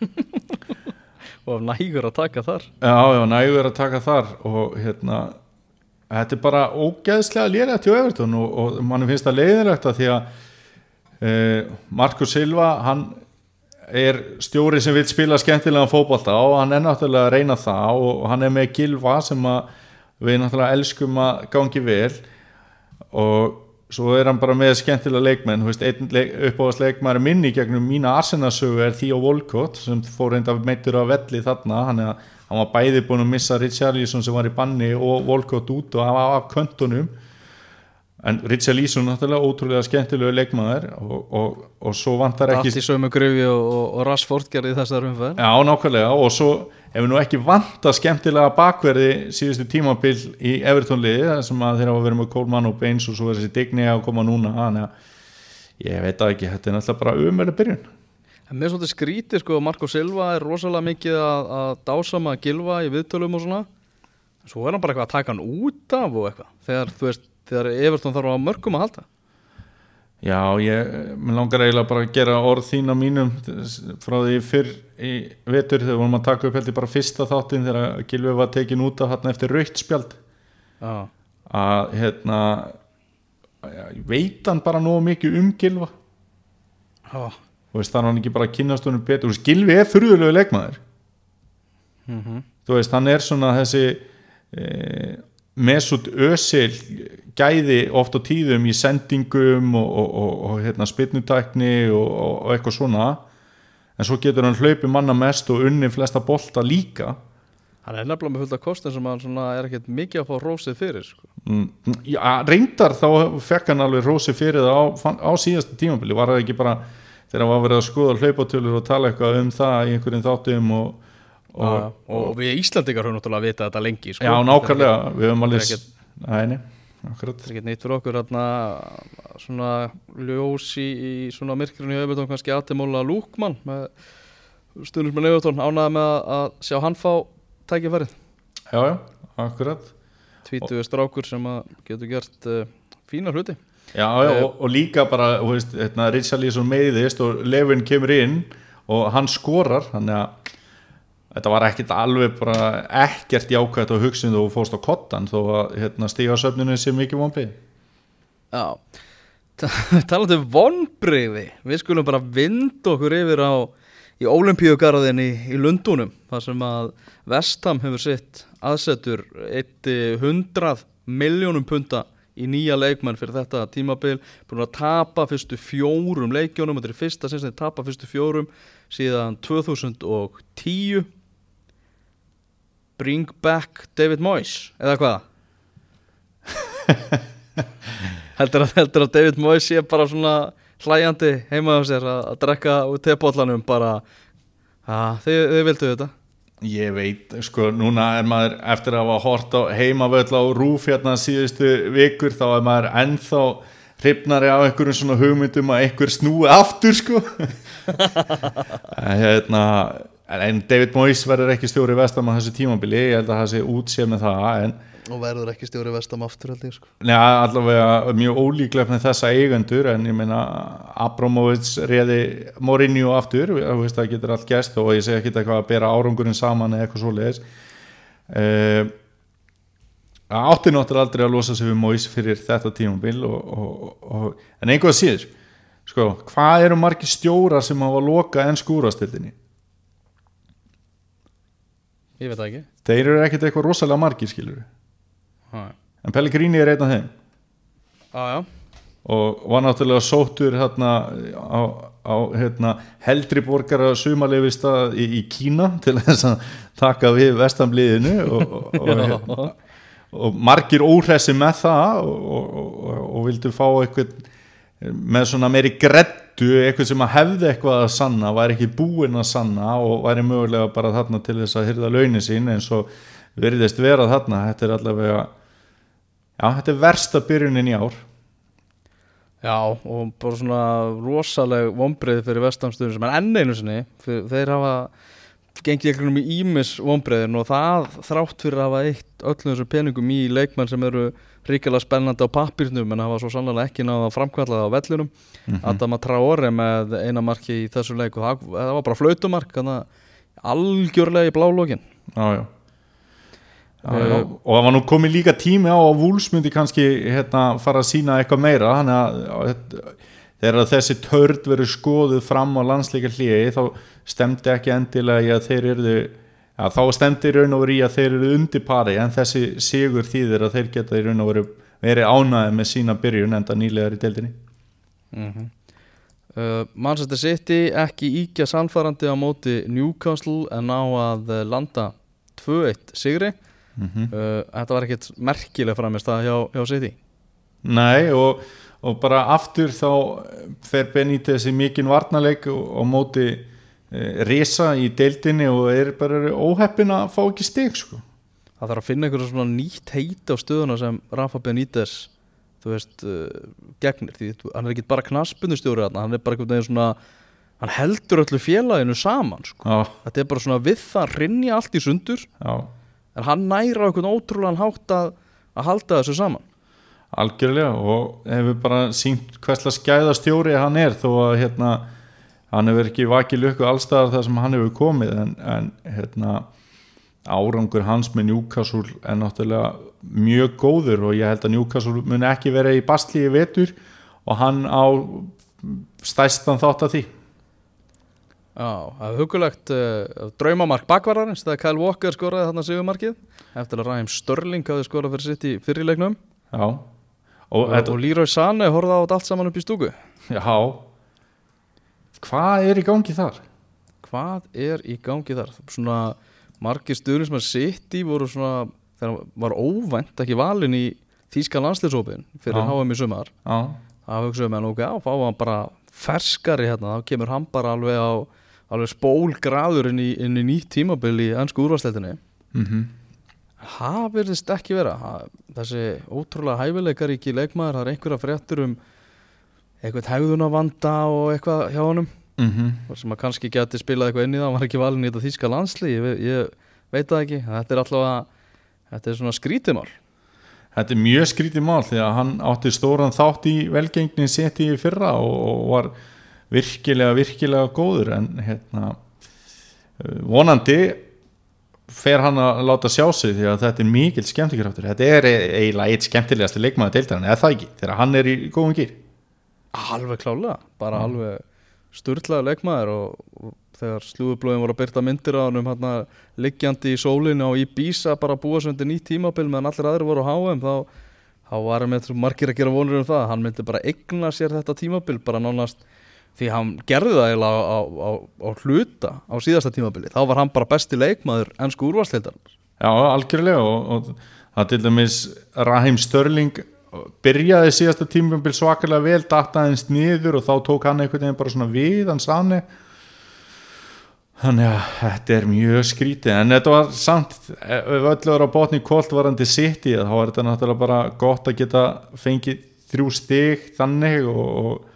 Og nægur að taka þar. Já, já, nægur að taka þar og hérna þetta er bara ógeðslega lérið til Evertón og, og mannum finnst það leiðilegt að því að e, Markus Silva hann er stjóri sem vil spila skemmtilega fókbalta og hann er náttúrulega að reyna það og hann er með Gilva sem við náttúrulega elskum að gangi vel og svo er hann bara með skemmtilega leikmenn leik, uppáðast leikmæri minni gegnum mína Arsenasögu er Theo Walcott sem fór reynda meitur á velli þarna. Hann, er, hann var bæði búin að missa Richarlison sem var í banni og Walcott út og hann var af köntunum en Richarlison náttúrulega ótrúlega skemmtilegu leikmæður og, og, og svo vantar ekki Allt í sömu gröfi og, og Rashford gerði þessar umfæð Já, nákvæmlega. Og svo ef við nú ekki vanta skemmtilega bakverði síðustu tímabill í Evertónliði sem að þeirra var vera með Coleman og Baines og svo er þessi digni að koma núna. Að ég veit að ekki, þetta er náttúrulega bara umverði byrjun. En mér svolítið skrítið sko, Marko Silva er rosalega mikið að, að dásama að gilfa í viðtölum og svona. Svo er hann bara eitthvað að taka hann út af og eitthvað þegar, þú veist, þegar Evertón þarf á mörgum að halda Já, ég langar eiginlega bara að gera orð þín á mínum frá því fyrr í vetur þegar vorum að taka upp heldur bara fyrsta þáttinn þegar Gilvi var tekin út af hérna eftir raukt spjald ah. að hérna veit hann bara nógu mikið um Gilva ah. og þannig að hann ekki bara kynast honum betur veist, Gilvi er fyrðulegu leikmaður mm -hmm. þú veist, hann er svona þessi e, Mesut Özil gæði oft á tíðum í sendingum og, og, og, og hérna, spilnutækni og eitthvað svona. En svo getur hann hlaupið manna mest og unni flesta bolta líka. Hann er nefnilega með fullt af kostin sem hann er ekkert mikið að fá rósið fyrir sko. mm, já, reyndar þá fekk hann alveg rósið fyrir það á, á síðastu tímabili, var það ekki bara þegar hann var verið að skoða hlaupatölur og tala eitthvað um það í einhverjum þáttum og Og, og, og við Íslandikar höfum náttúrulega vitað þetta lengi sko. Já, nákvæmlega, við höfum alveg Næni, akkurat. Það er ekki neitt fyrir okkur atna, svona ljós í, svona myrkrinu í auðvitað kannski aðtimóla lúkmann með stundum með auðvitað ánaði með að sjá hann fá tækifærið. Já, já, akkurat. Tvítuði strákur sem getur gert uh, fína hluti. Já, já, og, og líka bara, hú veist, hérna, Richarlison meiðist og Levin kemur inn og hann skorar, þannig að þetta var ekkert alveg bara ekkert jákvæmt á hugsundu og fóst á kottan þó að hérna, stígarsöfnunum sé mikið vonbrið Já, talandu um vonbriði við skulum bara vinda okkur yfir á í Ólimpíugarðin í, í Lundunum þar sem að Vestham hefur sitt aðsetur 100 miljónum punta í nýja leikmenn fyrir þetta tímabil búin að tapa fyrstu fjórum leikjónum, þetta er fyrsta sem þeir tapa fyrstu fjórum síðan 2010 Bring back David Moyes eða hvað? Heldur, að, heldur að David Moyes sé bara svona hlæjandi heima á sér að, að drekka úr tepollanum bara. Að þið, þið vildu þetta? Ég veit, sko, núna er maður eftir að hafa hort á heimavöll á rúf hérna síðustu vikur þá er maður ennþá hrifnari á einhverjum svona hugmyndum að einhver snúi aftur, sko. Hérna en David Moyes verður ekki stjóri vestam á þessu tímabili, ég held að það sé útséð með það en og verður ekki stjóri vestam aftur held ég sko. Já, allavega mjög ólíklegt með þessa eigendur en ég meina Abramovits reði Mourinho aftur það getur allt gæst og ég segi ekki eitthvað að bera árangurinn saman eða eitthvað svo leiðis uh, átti náttúrulega aldrei að losa sig við Moyes fyrir þetta tímabil og, og, og, en einhvað síður sko, hvað eru margir stjóra sem hafa loka en skúrastildinni Ég veit það ekki. Þeir eru ekkert eitthvað rosalega margir skilur ah, En Pellegrini er einn af þeim. Ah, og var náttúrulega sóttur hérna, á, á hérna, heldri borgara sumalefista í, í Kína til þess að taka við vestambliðinu og, og, og, og margir óhressi með það og vildu fá eitthvað með svona meiri grettu eitthvað sem að hefði eitthvað að sanna væri ekki búinn að sanna og væri mögulega bara þarna til þess að hyrða launin sín eins og virðist vera þarna. Þetta er allavega já, þetta er versta byrjunin í ár. Já, og bara svona rosaleg vombrið fyrir vestamstöðun sem er enn einu sinni. Þeir hafa gengið einhvern veginn í ímis vombriðin og það þrátt fyrir að hafa eitt öllum þessum peningum í leikmenn sem eru ríkilega spennandi á pappirnum en hafa svo sannlega ekki náða að framkvæmla það á vellunum mm -hmm. Adama Traore með eina marki í þessu leik og það, það var bara flautumark algjörlega í blálógin Já, já Já, já. og það var nú komið líka tími á að Vúlsmundi kannski hérna, fara að sína eitthvað meira þannig að þegar þessi törd verið skoðuð fram á landsleika hliði þá stemdi ekki endilega að þeir eru ja, þá stemdi raun og verið í að þeir eru undir pari en þessi sigur þýðir að þeir geta raun og verið verið ánæði með sína byrjun enda nýlegar í deildinni mm -hmm. uh, Manchester City ekki íkja sannfarandi á móti Newcastle en á að landa 2-1 sigri mm -hmm. uh, þetta var ekkert merkileg framist að hjá, hjá City Nei og, og bara aftur þá fer Benítez í mikinn varnarleik og, og móti risa í deildinni og er bara óheppin að fá ekki stig sko. Það þarf að finna einhverja svona nýtt heit á stöðuna sem Rafa Benítez þú veist, uh, gegnir. Því hann er ekki bara knaspunustjóri hann er bara einhvern veginn svona hann heldur öllu félaginu saman sko. þetta er bara svona við það rinja allt í sundur. Já. En hann næra okkur ótrúlega hátt að, að halda þessu saman. Algjörlega og hefur bara sínt hverslega skæða stjóri hann er þó að hérna hann hefur ekki vakið lukku allstaðar þar sem hann hefur komið en, en hérna árangur hans með Newcastle er náttúrulega mjög góður og ég held að Newcastle mun ekki vera í bastlíi vetur og hann á stæstan þátt að því. Já, það er hugulegt uh, draumamark bakvararins þegar Kyle Walker skoraði þarna sigumarkið eftir að Ræm Störling hafi skorað fyrir sitt í fyrirleiknum Já. Og, og, og Leroy Sané horfði á allt saman upp í stúku. Já Hvað er í gangi þar? Hvað er í gangi þar? Svona margir stuðnir sem að sitt í voru svona þegar var óvænt ekki valin í Þíska landsleisópin fyrir HM í sumar Það hugsaðum en ok, á, fáum hann bara ferskari hérna, þá kemur hann bara alveg á alveg spólgraður inn í, í nýtt tímabil í ennsku úrvarsleitinni mm -hmm. það verðist ekki vera ha, þessi ótrúlega hæfileikaríki leikmaður, það er einhverja fréttur um eitthvað hegðunavanda og eitthvað hjá honum. Mm -hmm. sem að kannski geti spilað eitthvað inn í það hann var ekki valin í þetta þýska landsli ég, ég veit það ekki, þetta er alltaf að þetta er svona skrítimál Þetta er mjög skrítið mál því að hann átti stóran þátt í velgengni seti í fyrra og, var virkilega, virkilega góður. En hérna vonandi fer hann að láta sjá sig því að þetta er mikil skemmtikraftur. Þetta er eiginlega eitt skemmtilegast leikmaði deildarinn, eða það ekki, þegar hann er í góðum gýr Alveg klálega, bara mm. alveg sturðlaða leikmaður og, og þegar slúðublóðin voru að byrta myndir á hann um hérna liggjandi í sólinu og í bísa bara búa svo undir nýtt tímabil meðan allir aðri voru á HM þá, þá var hann með margir að gera vonur um það hann myndi bara egna sér þetta tímabil bara nánast því hann gerði það eiginlega á, á, á, hluta á síðasta tímabili, þá var hann bara besti leikmaður ennsku úrvarsleitar Já, algjörlega og, og það til dæmis Rahim Störling byrjaði síðasta tímabil svakalega vel dataðins niður og þá tók hann einhvern veginn bara svona við hans ráni þannig að þetta er mjög skrítið en þetta var samt ef öllu var á botni kólt varandi sitt í þá var þetta náttúrulega bara gott að geta fengið þrjú stig þannig og, og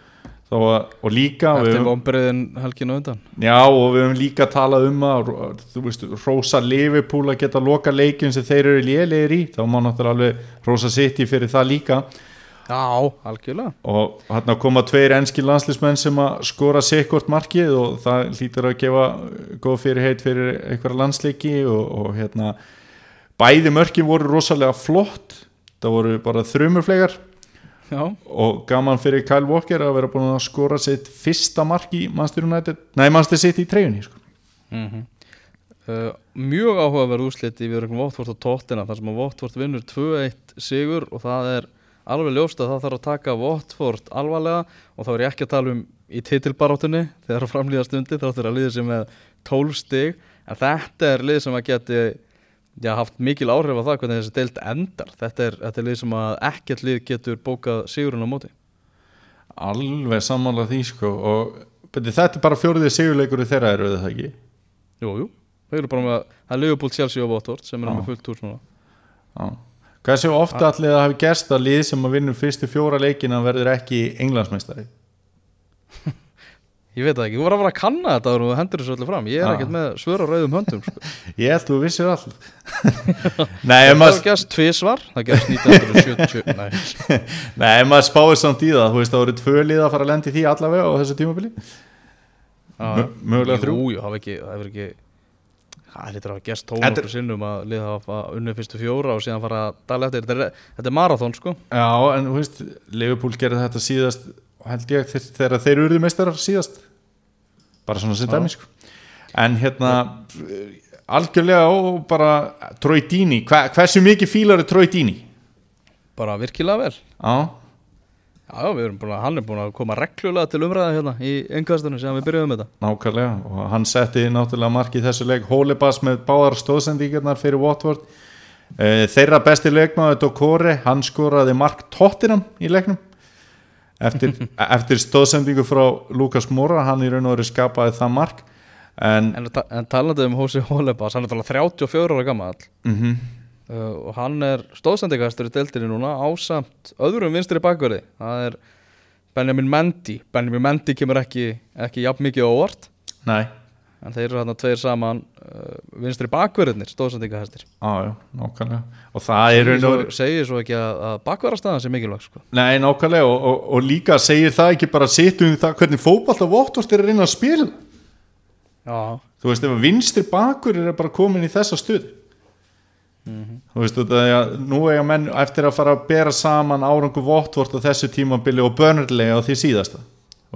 Að, og líka eftir vonbreiðin helginu undan. Já og við höfum líka talað um að þú veist, Rosa Liverpool að geta loka leikin sem þeir eru lélegir í. Þá má náttúrulega alveg Rosa City fyrir það líka. Já, algjörlega. Og hérna koma tveir enski landslýsmenn sem að skora sikkort markið og það hlýtur að gefa góð fyrir heit fyrir einhverja landsleiki og, og hérna bæði mörkin voru rosalega flott. Það voru bara þrjumurflegar Já. og gaman fyrir Kyle Walker að vera búin að skora sitt fyrsta mark í Manchester United, nei Manchester City í treyjunni sko. mm -hmm. uh, mjög áhugaverð úsliti við erum Votvort og Tottina þar sem að Votvort vinnur 2-1 sigur og það er alveg ljóst að það þarf að taka Votvort alvarlega og þá er ég ekki að tala um í titilbarátunni þegar framlýðast undir þá þurfa að líða sem með 12 stig en þetta er lið sem að geti já, haft mikil áhrif á það hvernig þessi deilt endar þetta er, þetta er lið sem að ekkert lið getur bókað sigurinn á móti Alveg samanlega því sko og beti, þetta er bara fjóriðið sigurleikur þeirra eru þetta ekki? Jú, jú Þau eru bara með Það er Liverpool, Chelsea og Watford sem eru með fullt úr svona Já. Hversu ofta allir það hafi gerst að lið sem að vinnur fyrstu fjóra leikina verður ekki englandsmeistari? Ég veit það ekki, þú var að vera að kanna þetta og hendur þessu öllu fram Ég er Já. ekkert með svör á rauðum höndum sko. Ég held þú vissir all Nei, ef Það gerst tvisvar Það gerst 1970 Nei, nei, ef maður spáir samt í það Þú veist, það voru tvö lið að fara að lendi því allavega á þessu tímabili Mö- mögulega þrjú. Jú, jú, það hefur ekki Það hefur ekki Það er að gerst er- tónokkur sinnum að liða hafa unnið fyrstu fjóra og síðan fara að dala eftir Þetta er, er marathón sko Já, en veist, Held ég þegar þeir urðu meistarar síðast. Bara svona sem Já. dæmi sko. en hérna algjörlega og bara Troy Dini, Hva, hversu mikið fílar er Troy Dini? Bara virkilega vel. Já, Já, við erum búin að, hann er búin að koma reglulega til umræða hérna í engastunum sem við byrjuðum þetta. Nákvæmlega og hann setti náttúrulega mark í þessu leik. Hólibas með báðar stóðsendingarnar fyrir Watford. Eh, þeirra besti leikmaður Dokore, hann skoraði mark Tottenham í leiknum eftir, eftir stóðsendingu frá Lukas Mora, hann í raun og veru skapaði það mark en En, en talandi um Hósi Hólebas, hann er talað 34 ára gammal mm uh, og hann er stóðsendingastur í deildinni núna ásamt öðrum vinstri bakverði það er Benjamin Mendy. Benjamin Mendy kemur ekki, ekki jafn mikið á óvart. Nei, en þeir eru þarna tveir saman uh, vinstri bakverðinir, stóðsendingastur á, já, nákvæmlega. Og það er raun og segir svo ekki að, að bakverðarstaðan sé mikilvæg sko. Nei, nákvæmlega og, og, og líka segir það ekki bara sittum við það hvernig fótball og Vottort er að reyna að spila. Já, þú veist ef að vinstri bakur er bara komin í þessa stuð þú veist þetta er að nú eiga menn eftir að fara að bera saman árangu Vottort á þessu tímabili og Burnley á því síðasta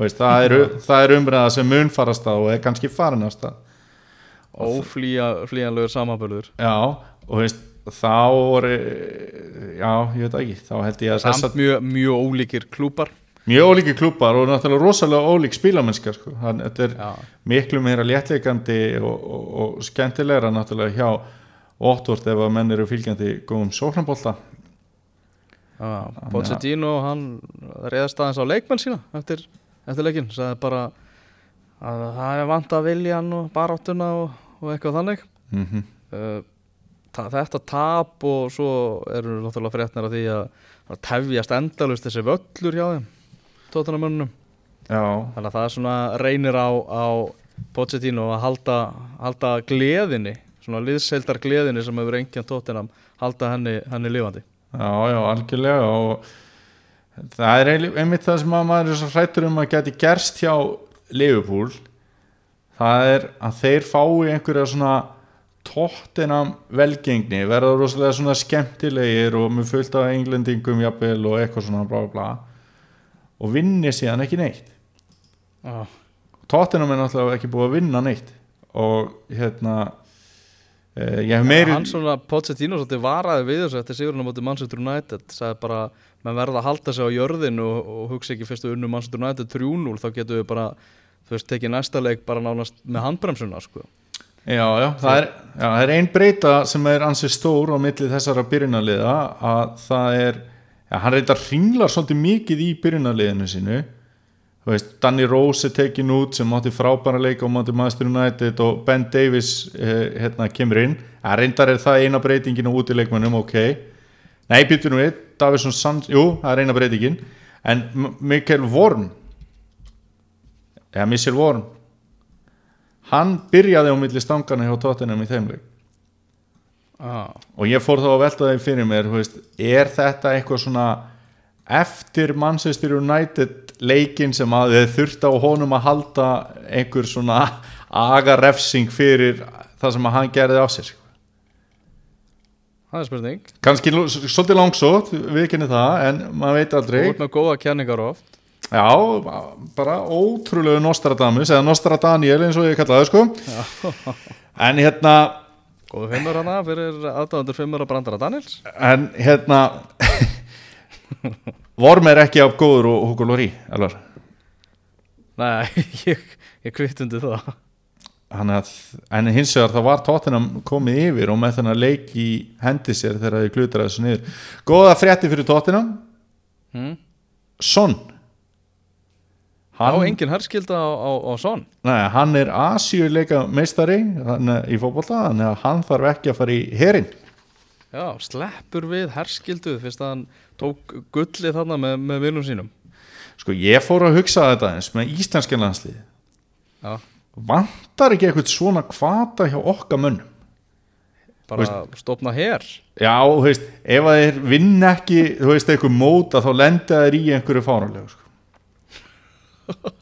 veist, það, er, það er umræða sem mun farast á og er kannski farinast að óflýjanlegur samanbörður já og veist þá voru já, ég veit ekki þá held ég að þess samt mjög, mjög ólíkir klúpar mjög ólíki klúpar og náttúrulega rosalega ólík spílamennskar sko. Þetta er Já, miklu meira léttleikandi og, og, og skemmtilegra náttúrulega hjá Óttúrt ef að menn eru fylgjandi góðum sóknambólta já Pochettino hann reyðast aðeins á leikmenn sína eftir, eftir leikinn, sagði bara að það er vant að viljan og baráttuna og, og eitthvað þannig. Mm -hmm. uh, ta- þetta tap og svo eru náttúrulega fréttnar af því að að tefjast endalust þessi völlur hjá þeim tóttunamönnum Já, þannig að það er svona reynir á, á Pochettino að halda, halda gleðinni svona liðseildar gleðinni sem hefur engjan tóttunam halda henni, henni lifandi. Já, já, algjörlega og það er einmitt það sem að maður er svo hrættur um að geti gerst hjá Liverpool. Það er að þeir fái einhverja svona tóttinam velgengni verða rosalega svona skemmtilegir og með fullt af englendingum jafnvel og eitthvað svona bla bla bla. Og vinni síðan ekki neitt. Já, Tottenham er náttúrulega ekki búið að vinna neitt. Og hérna hef meiri hann svona Pochettino svolítið varaði við þessu eftir sigurinn á móti Manchester United sagði bara, menn verða að halda sig á jörðin og, og hugsa ekki fyrstu unnu Manchester United 3-0 þá getum við bara þú veist, tekið næsta leik bara nánast með handbremsuna sko. já, já, það er, já, það er ein breyta sem er ansið stór á milli þessara byrjunarliða að það er já, hann reyndar hringlar svolítið mikið í byrjunarliðinu sínu veist, Danny Rose er tekin út sem átti frábæra leik á móti Master United og Ben Davis eh, hérna, kemur inn. Að reyndar er það eina breytingin á útileikmannum, ok. Nei, býttu nú við, Davison Sands jú, það er eina breytingin. En Mikael Vorm eða Michel Vorm hann byrjaði á milli stangana hjá Tottenham í þeimleik ah. og ég fór þá að velta þeim fyrir mér veist, er þetta eitthvað svona eftir Manchester United leikin sem að þið þurft á honum að halda einhver svona agarefsing fyrir það sem að hann gerði á sér það er spurning. Kannski svolítið langsótt, við kynni það en maður veit aldrei. Ert með góða kenningar oft. Já, bara ótrúlegu Nostradamus eða Nostradaniel eins og ég kallaði sko. En hérna góðu fimmur hana fyrir aðdáðandur fimmur að brandara Daniels. En hérna Vorm er ekki af góður og Hugo Lóri alvar nei, ég, ég kvittundi það. Að, en hins vegar það var Tottenham komið yfir og með þennan leik í hendi sér þegar þið glutur þessu niður. Góða frétti fyrir Tottenham. Hmm? Son. Á hann, engin herskilda á, á, á Son? Nei, hann er Asíuleika meistari í fótbolta þannig að hann þarf ekki að fara í herin Já, sleppur við herskildu fyrst að hann tók gulli þarna með, með vinnum sínum. Sko ég fór að hugsa þetta eins með íslenska landslið Já, vantar ekki eitthvað svona kvata hjá okkar mönnum? Bara stopna her. Já, þú veist, ef að þeir vinn ekki þú veist, eitthvað móta þá lenda þeir í einhverju fáránlegu sko.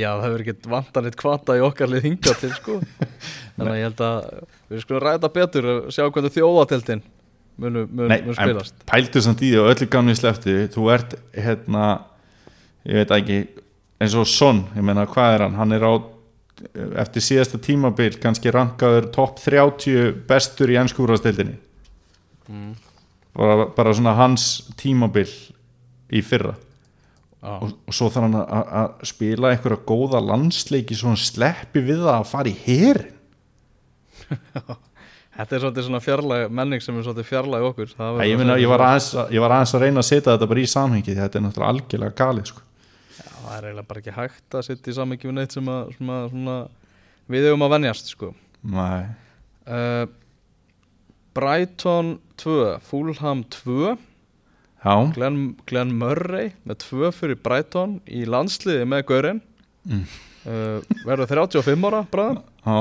Já, það hefur ekkert vantanleitt kvata í okkar lið hingað til sko. Þannig að ég held að við skulum ræða betur og sjá hvernig þjóðateltin munu, munu, Nei, munu spilast. pæltu samt í því og öllu gamni slefti þú ert hérna ég veit ekki, eins og Son ég meina hvað er hann, hann er á eftir síðasta tímabil kannski rankaður topp 30 bestur í ennskúrastildinni mm. bara, bara svona hans tímabil í fyrra. Já, og, og svo þarf hann að spila einhverja góða landsleiki svo hann sleppi við það að fara í herin Þetta er svolítið svona fjarlæg menning sem er svolítið fjarlæg okkur. Æ, ég, segja ég, var aðeins, að- ég var aðeins að reyna að setja þetta bara í samhengi þetta er náttúrulega algjörlega galið sko. Já, Það er eiginlega bara ekki hægt að setja í samingi við neitt sem að, sem að svona, við hefum að venjast sko. Uh, Brighton 2 Fulham 2 já, Glenn, Glenn Murray með 2 fyrir Brighton í landsliði með Gaurin Mm. uh, verður 35 ára bræðum já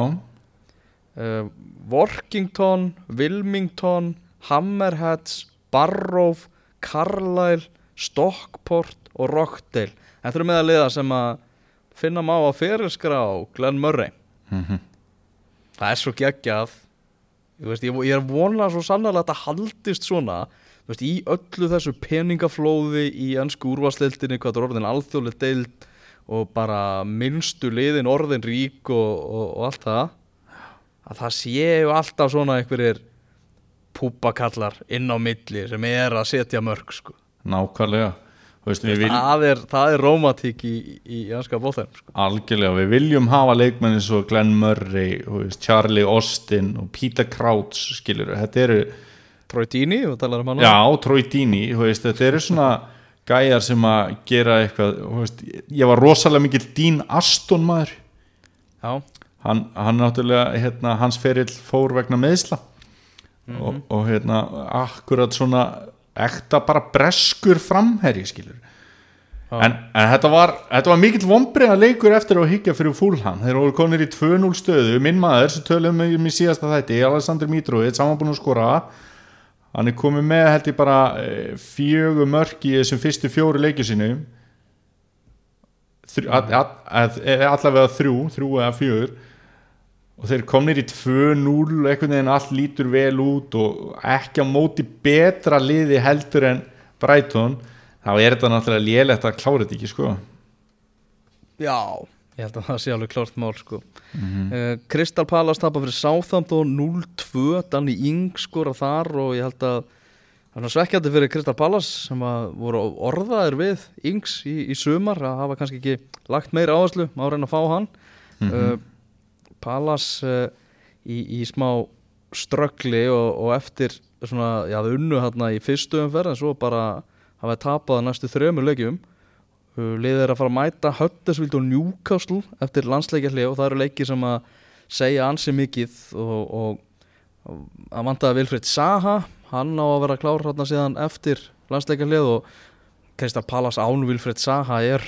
uh, Workington, Wilmington Hammerheads Barrow, Carlisle Stockport og Rockdale. Þetta eru með að liða sem að finna má að fyrirskrá Glenn Murray. Mhm. það er svo geggjað. Veist, ég, ég er vonlega svo sannlega að þetta haldist svona. Veist, í öllu þessu peningaflóði í ennsku úrvarsleildinni hvað er orðin alþjóðlega deild og bara minnstu liðin orðin rík og, og, og allt það að það séu alltaf svona einhverjir púpakallar inn á milli sem er að setja mörg sko. nákvæmlega. Veist, við vil, það, er, það er rómatík í, í ennska bóþeim sko. algjörlega, við viljum hafa leikmenn eins og Glenn Murray, veist, Charlie Austin og Peter Crouch skilur, þetta eru Troy Deeney, þú talar um hann já, Troy veist, þetta eru svona gæjar sem að gera eitthvað veist, ég var rosalega mikill Dean Aston maður. Já, hann, hann náttúrulega, hérna, hans ferill fór vegna meðsla Mhm. og, og hérna, akkurat svona ekta bara breskur framherji skilur en, en þetta var, þetta var mikill vombrið að leikur eftir að higgja fyrir fúlham þeir voru konir í 2-0 stöðu. Minn maður sem töluðum um í síðasta þætti Alexander Mitrovic, samanbúin að skora. Hann er komið með held ég bara eh, fjögur mörk í þessum fyrstu fjóru leikju sínu Þrjú- all- all- all- eh, allavega þrjú þrjú eða fjögur og þeir komnir í 2-0 einhvern veginn allt lítur vel út og ekki á móti betra liði heldur en Brighton þá er þetta náttúrulega lélegt að klára þetta ekki sko Já, ég held að það sé alveg klart mál sko. Mhm. uh, Crystal Palace tapar fyrir Southampton 0-2 Danny Ing skora þar og ég held að það er svekkjandi fyrir Crystal Palace sem að voru orðaðir við Ings í, í sumar að hafa kannski ekki lagt meira áherslu má reyna að fá hann Mhm. uh, Palace uh, í, í smá ströggli og, og eftir svona, já það unnu hérna í fyrstu umferð en svo bara hafa tapað næstu þremur leikjum. Uh, liðið er að fara að mæta Huddersfield og Newcastle eftir landsleikjalli og það eru leiki sem að segja ansi mikið og, og, að vantaði Vilfred Saha hann á að vera klár hérna síðan eftir landsleikjalli og Kristal Palace án Vilfred Saha er,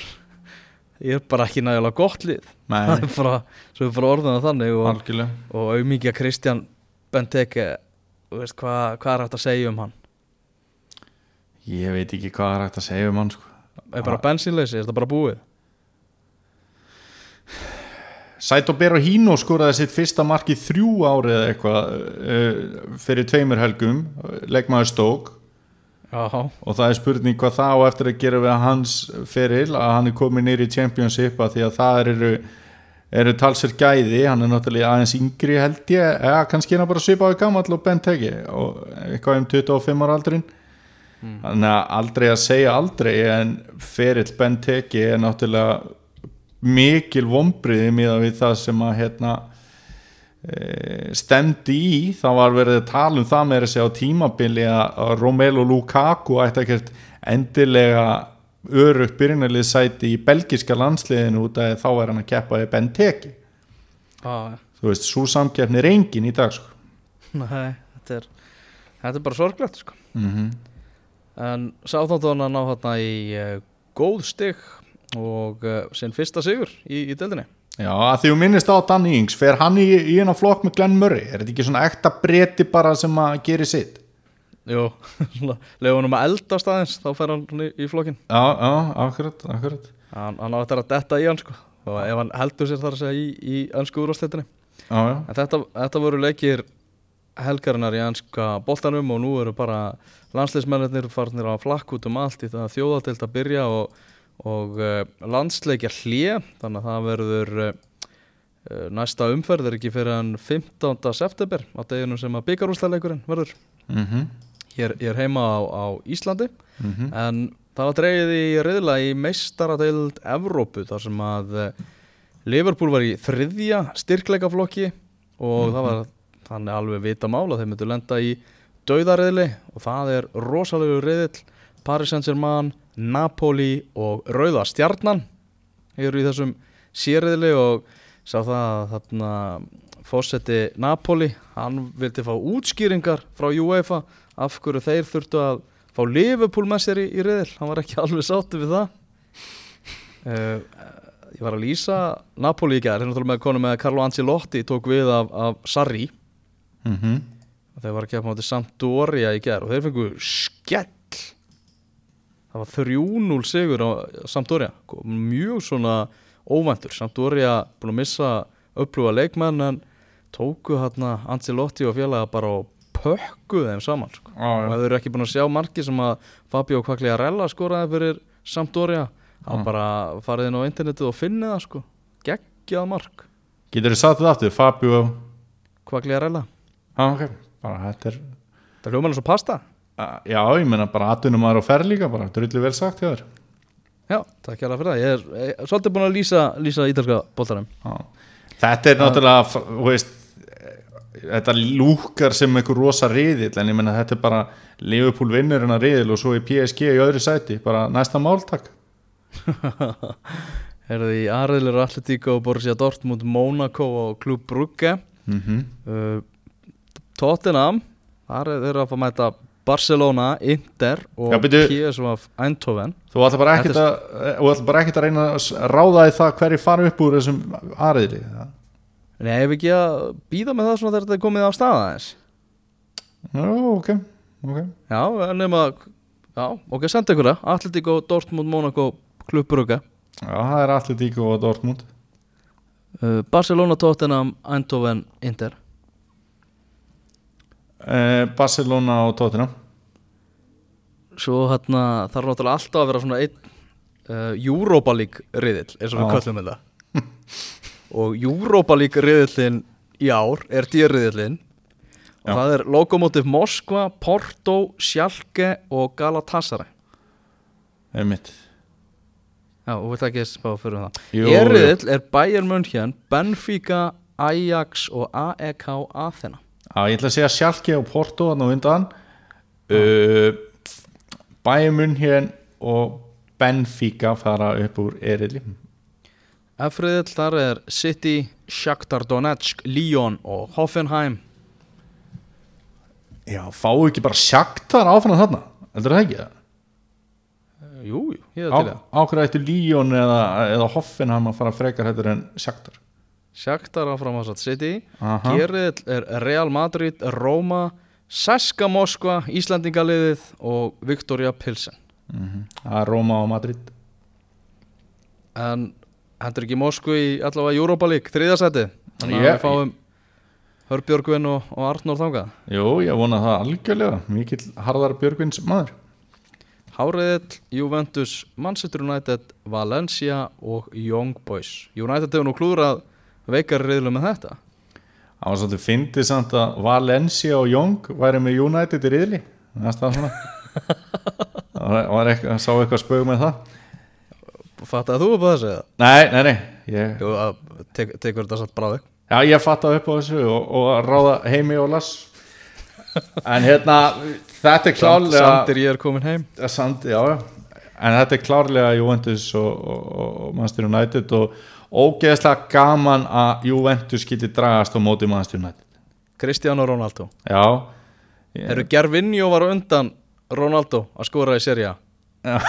er bara ekki nægilega gott lið. Það er bara, svo er bara orðan þannig og, og auðmíkja Kristján Benteke veist, hvað, hvað er hægt að segja um hann? Ég veit ekki hvað er hægt að segja um hann sko. Er bara bensínleysi, er þetta bara búið? Saito Berahino skoraði sitt fyrsta mark í þrjú ári eða eitthvað uh, fyrir tveimur helgum leikmaður stók Já, og það er spurning hvað það á eftir að gera við hans feril að hann er komið nýri í Championship að því að það eru, eru talsir gæði, hann er náttúrulega aðeins yngri held ég, eða kannski hann bara svipaði gammal og Benteke og eitthvað um 25 ára aldrin þannig að aldrei að segja aldrei en ferill Benteke er náttúrulega mikil vombriði við það sem að hérna stemdi í þá var verið að tala um það með þessi á tímabili að Romelu Lukaku ætti ekkert endilega örugt byrjunarlið sæti í belgiska landsliðinu út að þá er hann að keppa í Benteke ah, þú veist, svo samkeppni er engin í dag sko. Nei, þetta er þetta er bara sorglegt sko. mm en sáþóttan að ná þarna í uh, góð stig og uh, sinn fyrsta sigur í, í deildinni Já, því þú minnist á Danny Ings fer hann í, í hennar flokk með Glenn Murray? Er þetta ekki svona ekta breti bara sem að gera sitt? Jú, lefa hann um að eldast aðeins þá fer hann í, í flokkin Já, já, akkurat, akkurat. Hann, hann á eftir að detta í hann sko. og ef hann heldur sér þar að segja í, í önsku já, en þetta, þetta voru leikir helgarinnar í anska boltanum og nú eru bara landsleismennir farnir að flakk út um allt í það að þjóðatild að byrja og, og uh, landsleikja hlje þannig að það verður uh, næsta umferð er ekki fyrir en 15. september á deginum sem að byggarúsleikurinn verður. Mhm, hér, hér heima á, á Íslandi. Mhm. En það var dreigið í reyðla í meistaradeild Evrópu þar sem að eh, Liverpool var í þriðja styrkleikaflokki og það var þannig alveg vita mál að þeir myndu lenda í dauðareyðli og það er rosalegu reyðil Paris Saint-Germain, Napoli og Rauða Stjarnan eru í þessum sérreyðli og sá það að þarna fósetti Napoli, hann vildi fá útskýringar frá UEFA af hverju þeir þurftu að fá Liverpool með sér í, í reyðil hann var ekki alveg sáttu við það. Uh, ég var að lýsa Napoli í gær, hérna með konu með Carlo Ancelotti tók við af, af Sarri. Mhm. þeir var að keppa mátti Sampdoria í gær og þeir fengu skell það var 3-0 sigur á Sampdoria. Mjög svona óvæntur. Sampdoria búin að missa upplúa leikmenn en tóku hérna Ancelotti og félaga bara og pökkuðu þeim saman sko. Já, og já. ef þau eru ekki búin að sjá marki sem að Fabio Quagliarella skoraði fyrir Sampdoria? Þá Já. bara farið inn á internetið og finnið það sko. Geggjað mark. Getur þið satt þetta aftur, Fabio Quagliarella. Já, ok, bara þetta er það hljóma eins og pasta Já, ég meina bara atvinnum maður og fer líka bara, drullu vel sagt hjá þér. Já, takk hérlega fyrir það. Ég er, ég er svolítið búin að lýsa, lýsa ítalska boltarum Já. Þetta er náttúrulega, þú veist þetta lúkar sem einhver rosa riðil en ég meina þetta er bara Liverpool vinnur hennar riðil og svo í PSG í öðru sæti, bara næsta máltak Herði í Ariðlur Atletíko, Borussia Dortmund, Monaco og Klub Brugge. Mm -hmm. uh, Tottenham er þeir að fá að mæta Barcelona, Inter og. PSV Eindhoven. Þú ætla bara ekkert að, að reyna að ráða í það hverju fara upp úr þessum aðriðli Nei, ef ekki að býða með það svona þegar þetta er komið á staða eins Já, ok, ok. Já, nema Já, ok, senda ykkur það. Atletíko, Dortmund, Monaco, Klub Brugge. Já, það er díku og Dortmund. Uh, Barcelona, Tottenham, Eindhoven, Inter. eh, Barcelona og Tottenham. Svo hérna þarf náttúrulega alltaf að vera svona einn uh, Europa League riðill eins og við kallum þetta. Og Europa League riðillin í ár er dýrriðillin og Já. það er Lokomotiv Moskva, Porto, Schalke og Galatasaray. Einmitt. Já, og við ekki spá fyrir um það. Jú, Erriðill er Bayern München, Benfica, Ajax og AEK Athena Já, ég ætla að segja Schalke og Porto hann á undan. Uh, Bayern München og Benfica fara upp úr eriðli F-riðill þar er City, Shakhtar Donetsk, Lyon og Hoffenheim. Já, fá ekki bara Shakhtar áfram þarna? Heldur það ekki? Það? Jú, jú, ég er til það. á hverju ættu Lyon eða, eða Hoffenheim að fara frekar hættur en Shakhtar Shakhtar áfram á satt City. Aha. Gerriðill er Real Madrid, Roma Seska Moskva, Íslandingaliðið og Viktoria Pilsen. Mhm. Það er Roma og Madrid. En hendur ekki Moskvu í allavega Europa League, þriðasæti þannig að Ég- við fáum Hörbjörgvin og, og Arnór þangað. Jú, ég vona það algjörlega. Mikill Harðar Björgvins maður. Háriðill, Juventus, Manchester United, Valencia og Young Boys. United hefur nú klúrað veikar riðlu með þetta? Það var svolítið fyndið samt að Valencia og Young væri með United í riðli. Stað svona. Það sá eitthvað spög með það? Fattaði þú upp á þessu? Nei, nei, nei. Ég, Jú, að tek, tekur þetta satt bráði Já, ég fattaði upp á þessu og, og að ráða heimi og las En hérna, þetta er Samt, klálega Sandir ég er komin heim. Sandi, já, já. En þetta er klárlega Juventus og, og, og Manchester United og ógeðslega gaman að Juventus geti dragast á móti United. Cristiano Ronaldo. Já. Ég, Eru Gervinho var undan Ronaldo að skora í serja Já.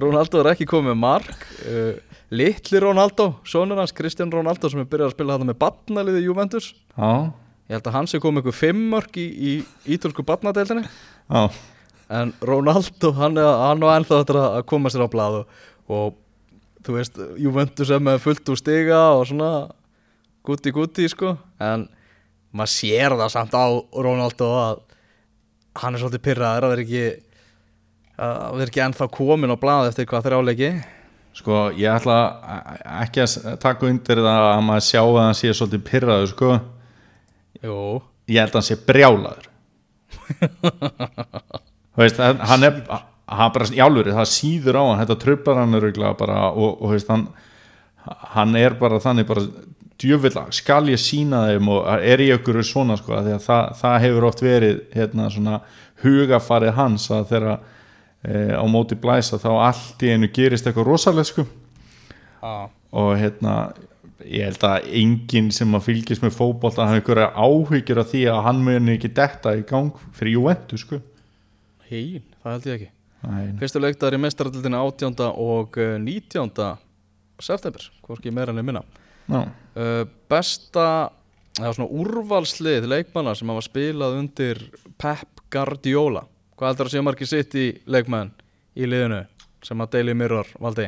Ronaldo er ekki komið mark. Uh, Litli Ronaldo, sonur hans Cristiano Ronaldo sem er byrjað að spila þetta með batnaliði Juventus. Já, Ég held að hann sé komið ykkur fimmörk í, í ítölsku batnadeildinni já, En Ronaldo, hann, er, hann var ennþá að koma sér á blað og, og þú veist, Juventus er með fullt úr stiga og svona gutti gutti sko. En maður sér það samt á Ronaldo að hann er svolítið pyrraður að vera ekki að vera ekki ennþá komin á blað eftir hvað þrjáleiki sko ég ætla ekki að taka undir það að maður sjá að hann sé svolítið pyrraður sko. Jú, ég held að hann sé brjálaður. Þú veist, hann er bara í álfur, það síður á hann þetta tröflar hann öruglega bara og, og veist, hann, hann er bara þannig bara djöfull skal ég sína þeim og er í okkur svona sko, það, það hefur oft verið hérna svona hugafarið hans að þeirra e, á móti blæsa þá allt í einu gerist eitthvað rosalega sko. Á, og hérna ég held að enginn sem að fylgjast með fótbolt að hafa einhverja áhyggjur af því að hann muni ekki detta í gang fyrir Juventus sko. Hín, það held ég ekki Fyrstu leiktaður í mestaraldildinu 18. og eh, 19. september, hvorki meira enn minna ná, uh, Besta eða svona úrvalslið leikmanna sem hafa spilað undir Pep Guardiola Hvað heldur að sé margir sitt í leikmann í liðinu sem að Daily Mirror valdi?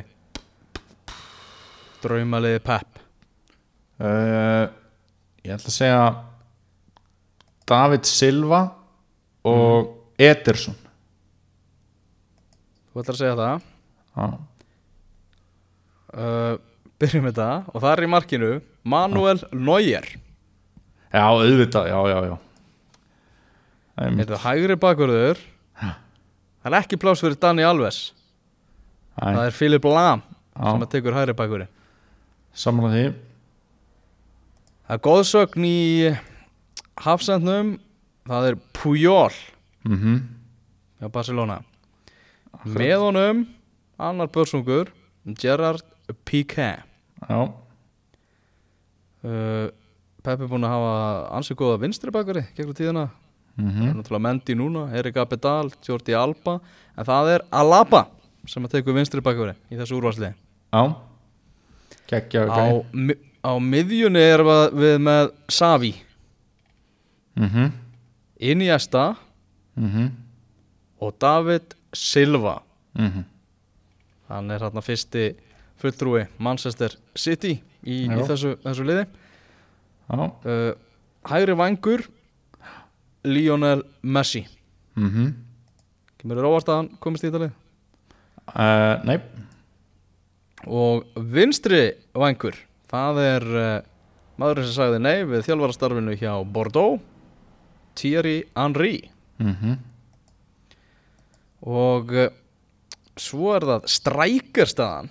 Draumaliði Pep uh, ég ætla að segja David Silva og Ederson Þú ætlar að segja það. Já, uh, Byrjum með það. Og það er í markinu Manuel Neuer. Já auðvitað, já, já, já. Þetta er hægri bakverður Það er ekki pláss fyrir Dani Alves. Það er Philip Lam sem já, að tekur hægri bakverði samanlega því. Það er góðsögn í hafsendnum. Það er Puyol mhm. hjá Barcelona Með honum annar börsungur Gerard Piqué. Já, uh, Peppi er búinn að hafa ansið góða vinstri bakverði gegnum tíðina. Það mhm er náttúrulega Mendy núna, Erik Abedal, Jordi Alba En það er Alaba sem að tekur vinstri bakverði í þessu úrvarsliði já. Geggja á, mi á miðjunni erum við, með Savi mhm. Iniesta mhm. og David Silva. Mhm. Hann er hérna fyrsti fulltrúi Manchester City í, í þessu, þessu liði. Uh, hægri vangur Lionel Messi. Mhm. Kemur þér óvart að hann komist í þetta lið? Uh, nei, og vinstri vangur það er uh, maðurinn sem sagði nei við þjálfarastarfinu hjá Bordeaux Thierry Henry. Mhm og uh, svo er það strækjarstaðan.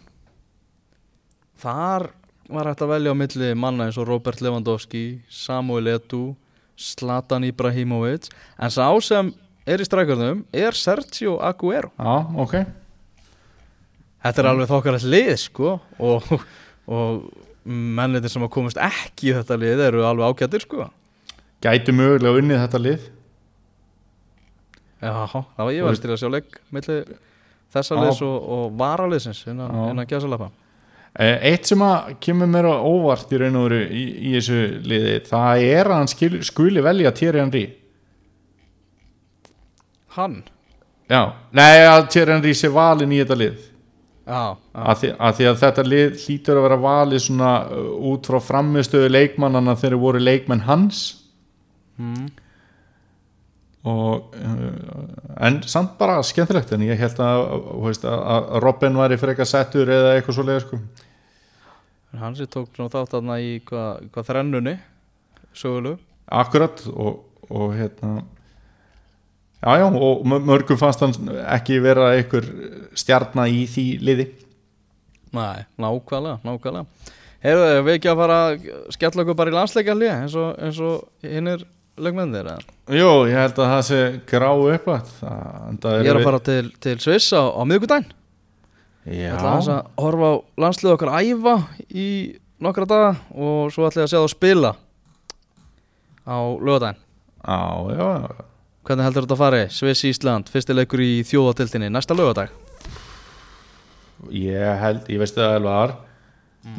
Þar var hægt að velja á milli manna eins og Robert Lewandowski Samuel Eto'o Zlatan Ibrahimovic. En sá sem er í strækjarnum er Sergio Aguero. Já, ok. Þetta er alveg þokkarlega lið sko. Og, og mennir sem að komast ekki í þetta lið eru alveg ágættir sko. Gæti mögulega unnið þetta lið Já, það var ég var til að sjá leik milli þessa Já. liðs og, og varaliðsins innan, innan gæsalappa Eh, Eitt sem að kemur mér á óvart í raun og veru í, í þessu liði það er að hann skil, skuli velja Thierry Henry. Hann? Já, nei að Thierry Henry sé valin í þetta lið. Já, já. að því, að því að þetta lið hlýtur að vera valið svona uh, út frá framistöðu leikmannana þegar voru leikmenn hans. Mm. Og uh, en samt bara skemmtilegt en ég held að, að, að Robin væri frekar settur eða eitthvað svo sko. Hann sem tók þátt aðna í hvað hva þrennunni sögulu akkurat og, og hérna já já og mö- mörgum fannst hann ekki vera einhver stjarna í því liði Nei, nákvæmlega, nákvæmlega Heyrðu, við ekki að fara að skella okkur bara í landsleikjalli eins og, og hinnir leikmennir eða? Jú, ég held að það sé grá upp að Ég er að fara til, til Sviss á, á miðvikudaginn. Já, Ég ætla aðeins að horfa á landslið okkar æfa í nokkra daga og svo ætla ég að sjá það spila á lögadaginn já, já, já. Hvernig heldur þetta að fari? Sviss Ísland, fyrsti leikur í þjóðatildinni, næsta lögadag Ég held, ég veist það alveg var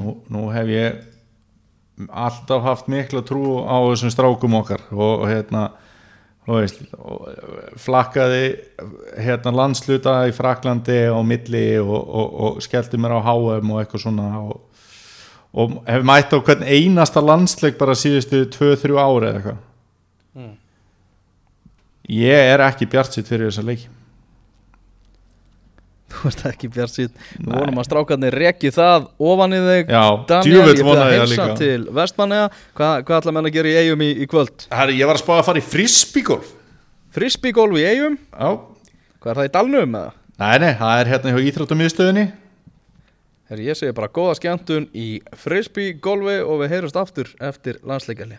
nú, nú hef ég alltaf haft mikla trú á þessum strákum okkar og, og hérna veist, og flakkaði hérna landsluta í Fraklandi á milli og, og, og skellti mér á HM og eitthvað svona og, og hef mætt á hvern einasta landsleik bara síðustu 2-3 ári eða eitthvað Mm. ég er ekki bjart sitt fyrir þessa leiki Þú ert ekki bjart síð Við vonum að strákarnir rekji það ofan í þig. Já, Daniel, ég fyrir vona að líka. til Vestmanneja Hva, Hvað ætla menn að gera í eigum í, í kvöld? Herri, ég var að spá að fara í frisbygolf Frisbeegolf í eigum Já, Hvað er það í dalnum eða? nei, nei, það er hérna hjá Íþróttumiðstöðinni Herri, ég segi bara góða skemmtun í frisbeegolfi og við heyrumst aftur eftir landsleikalli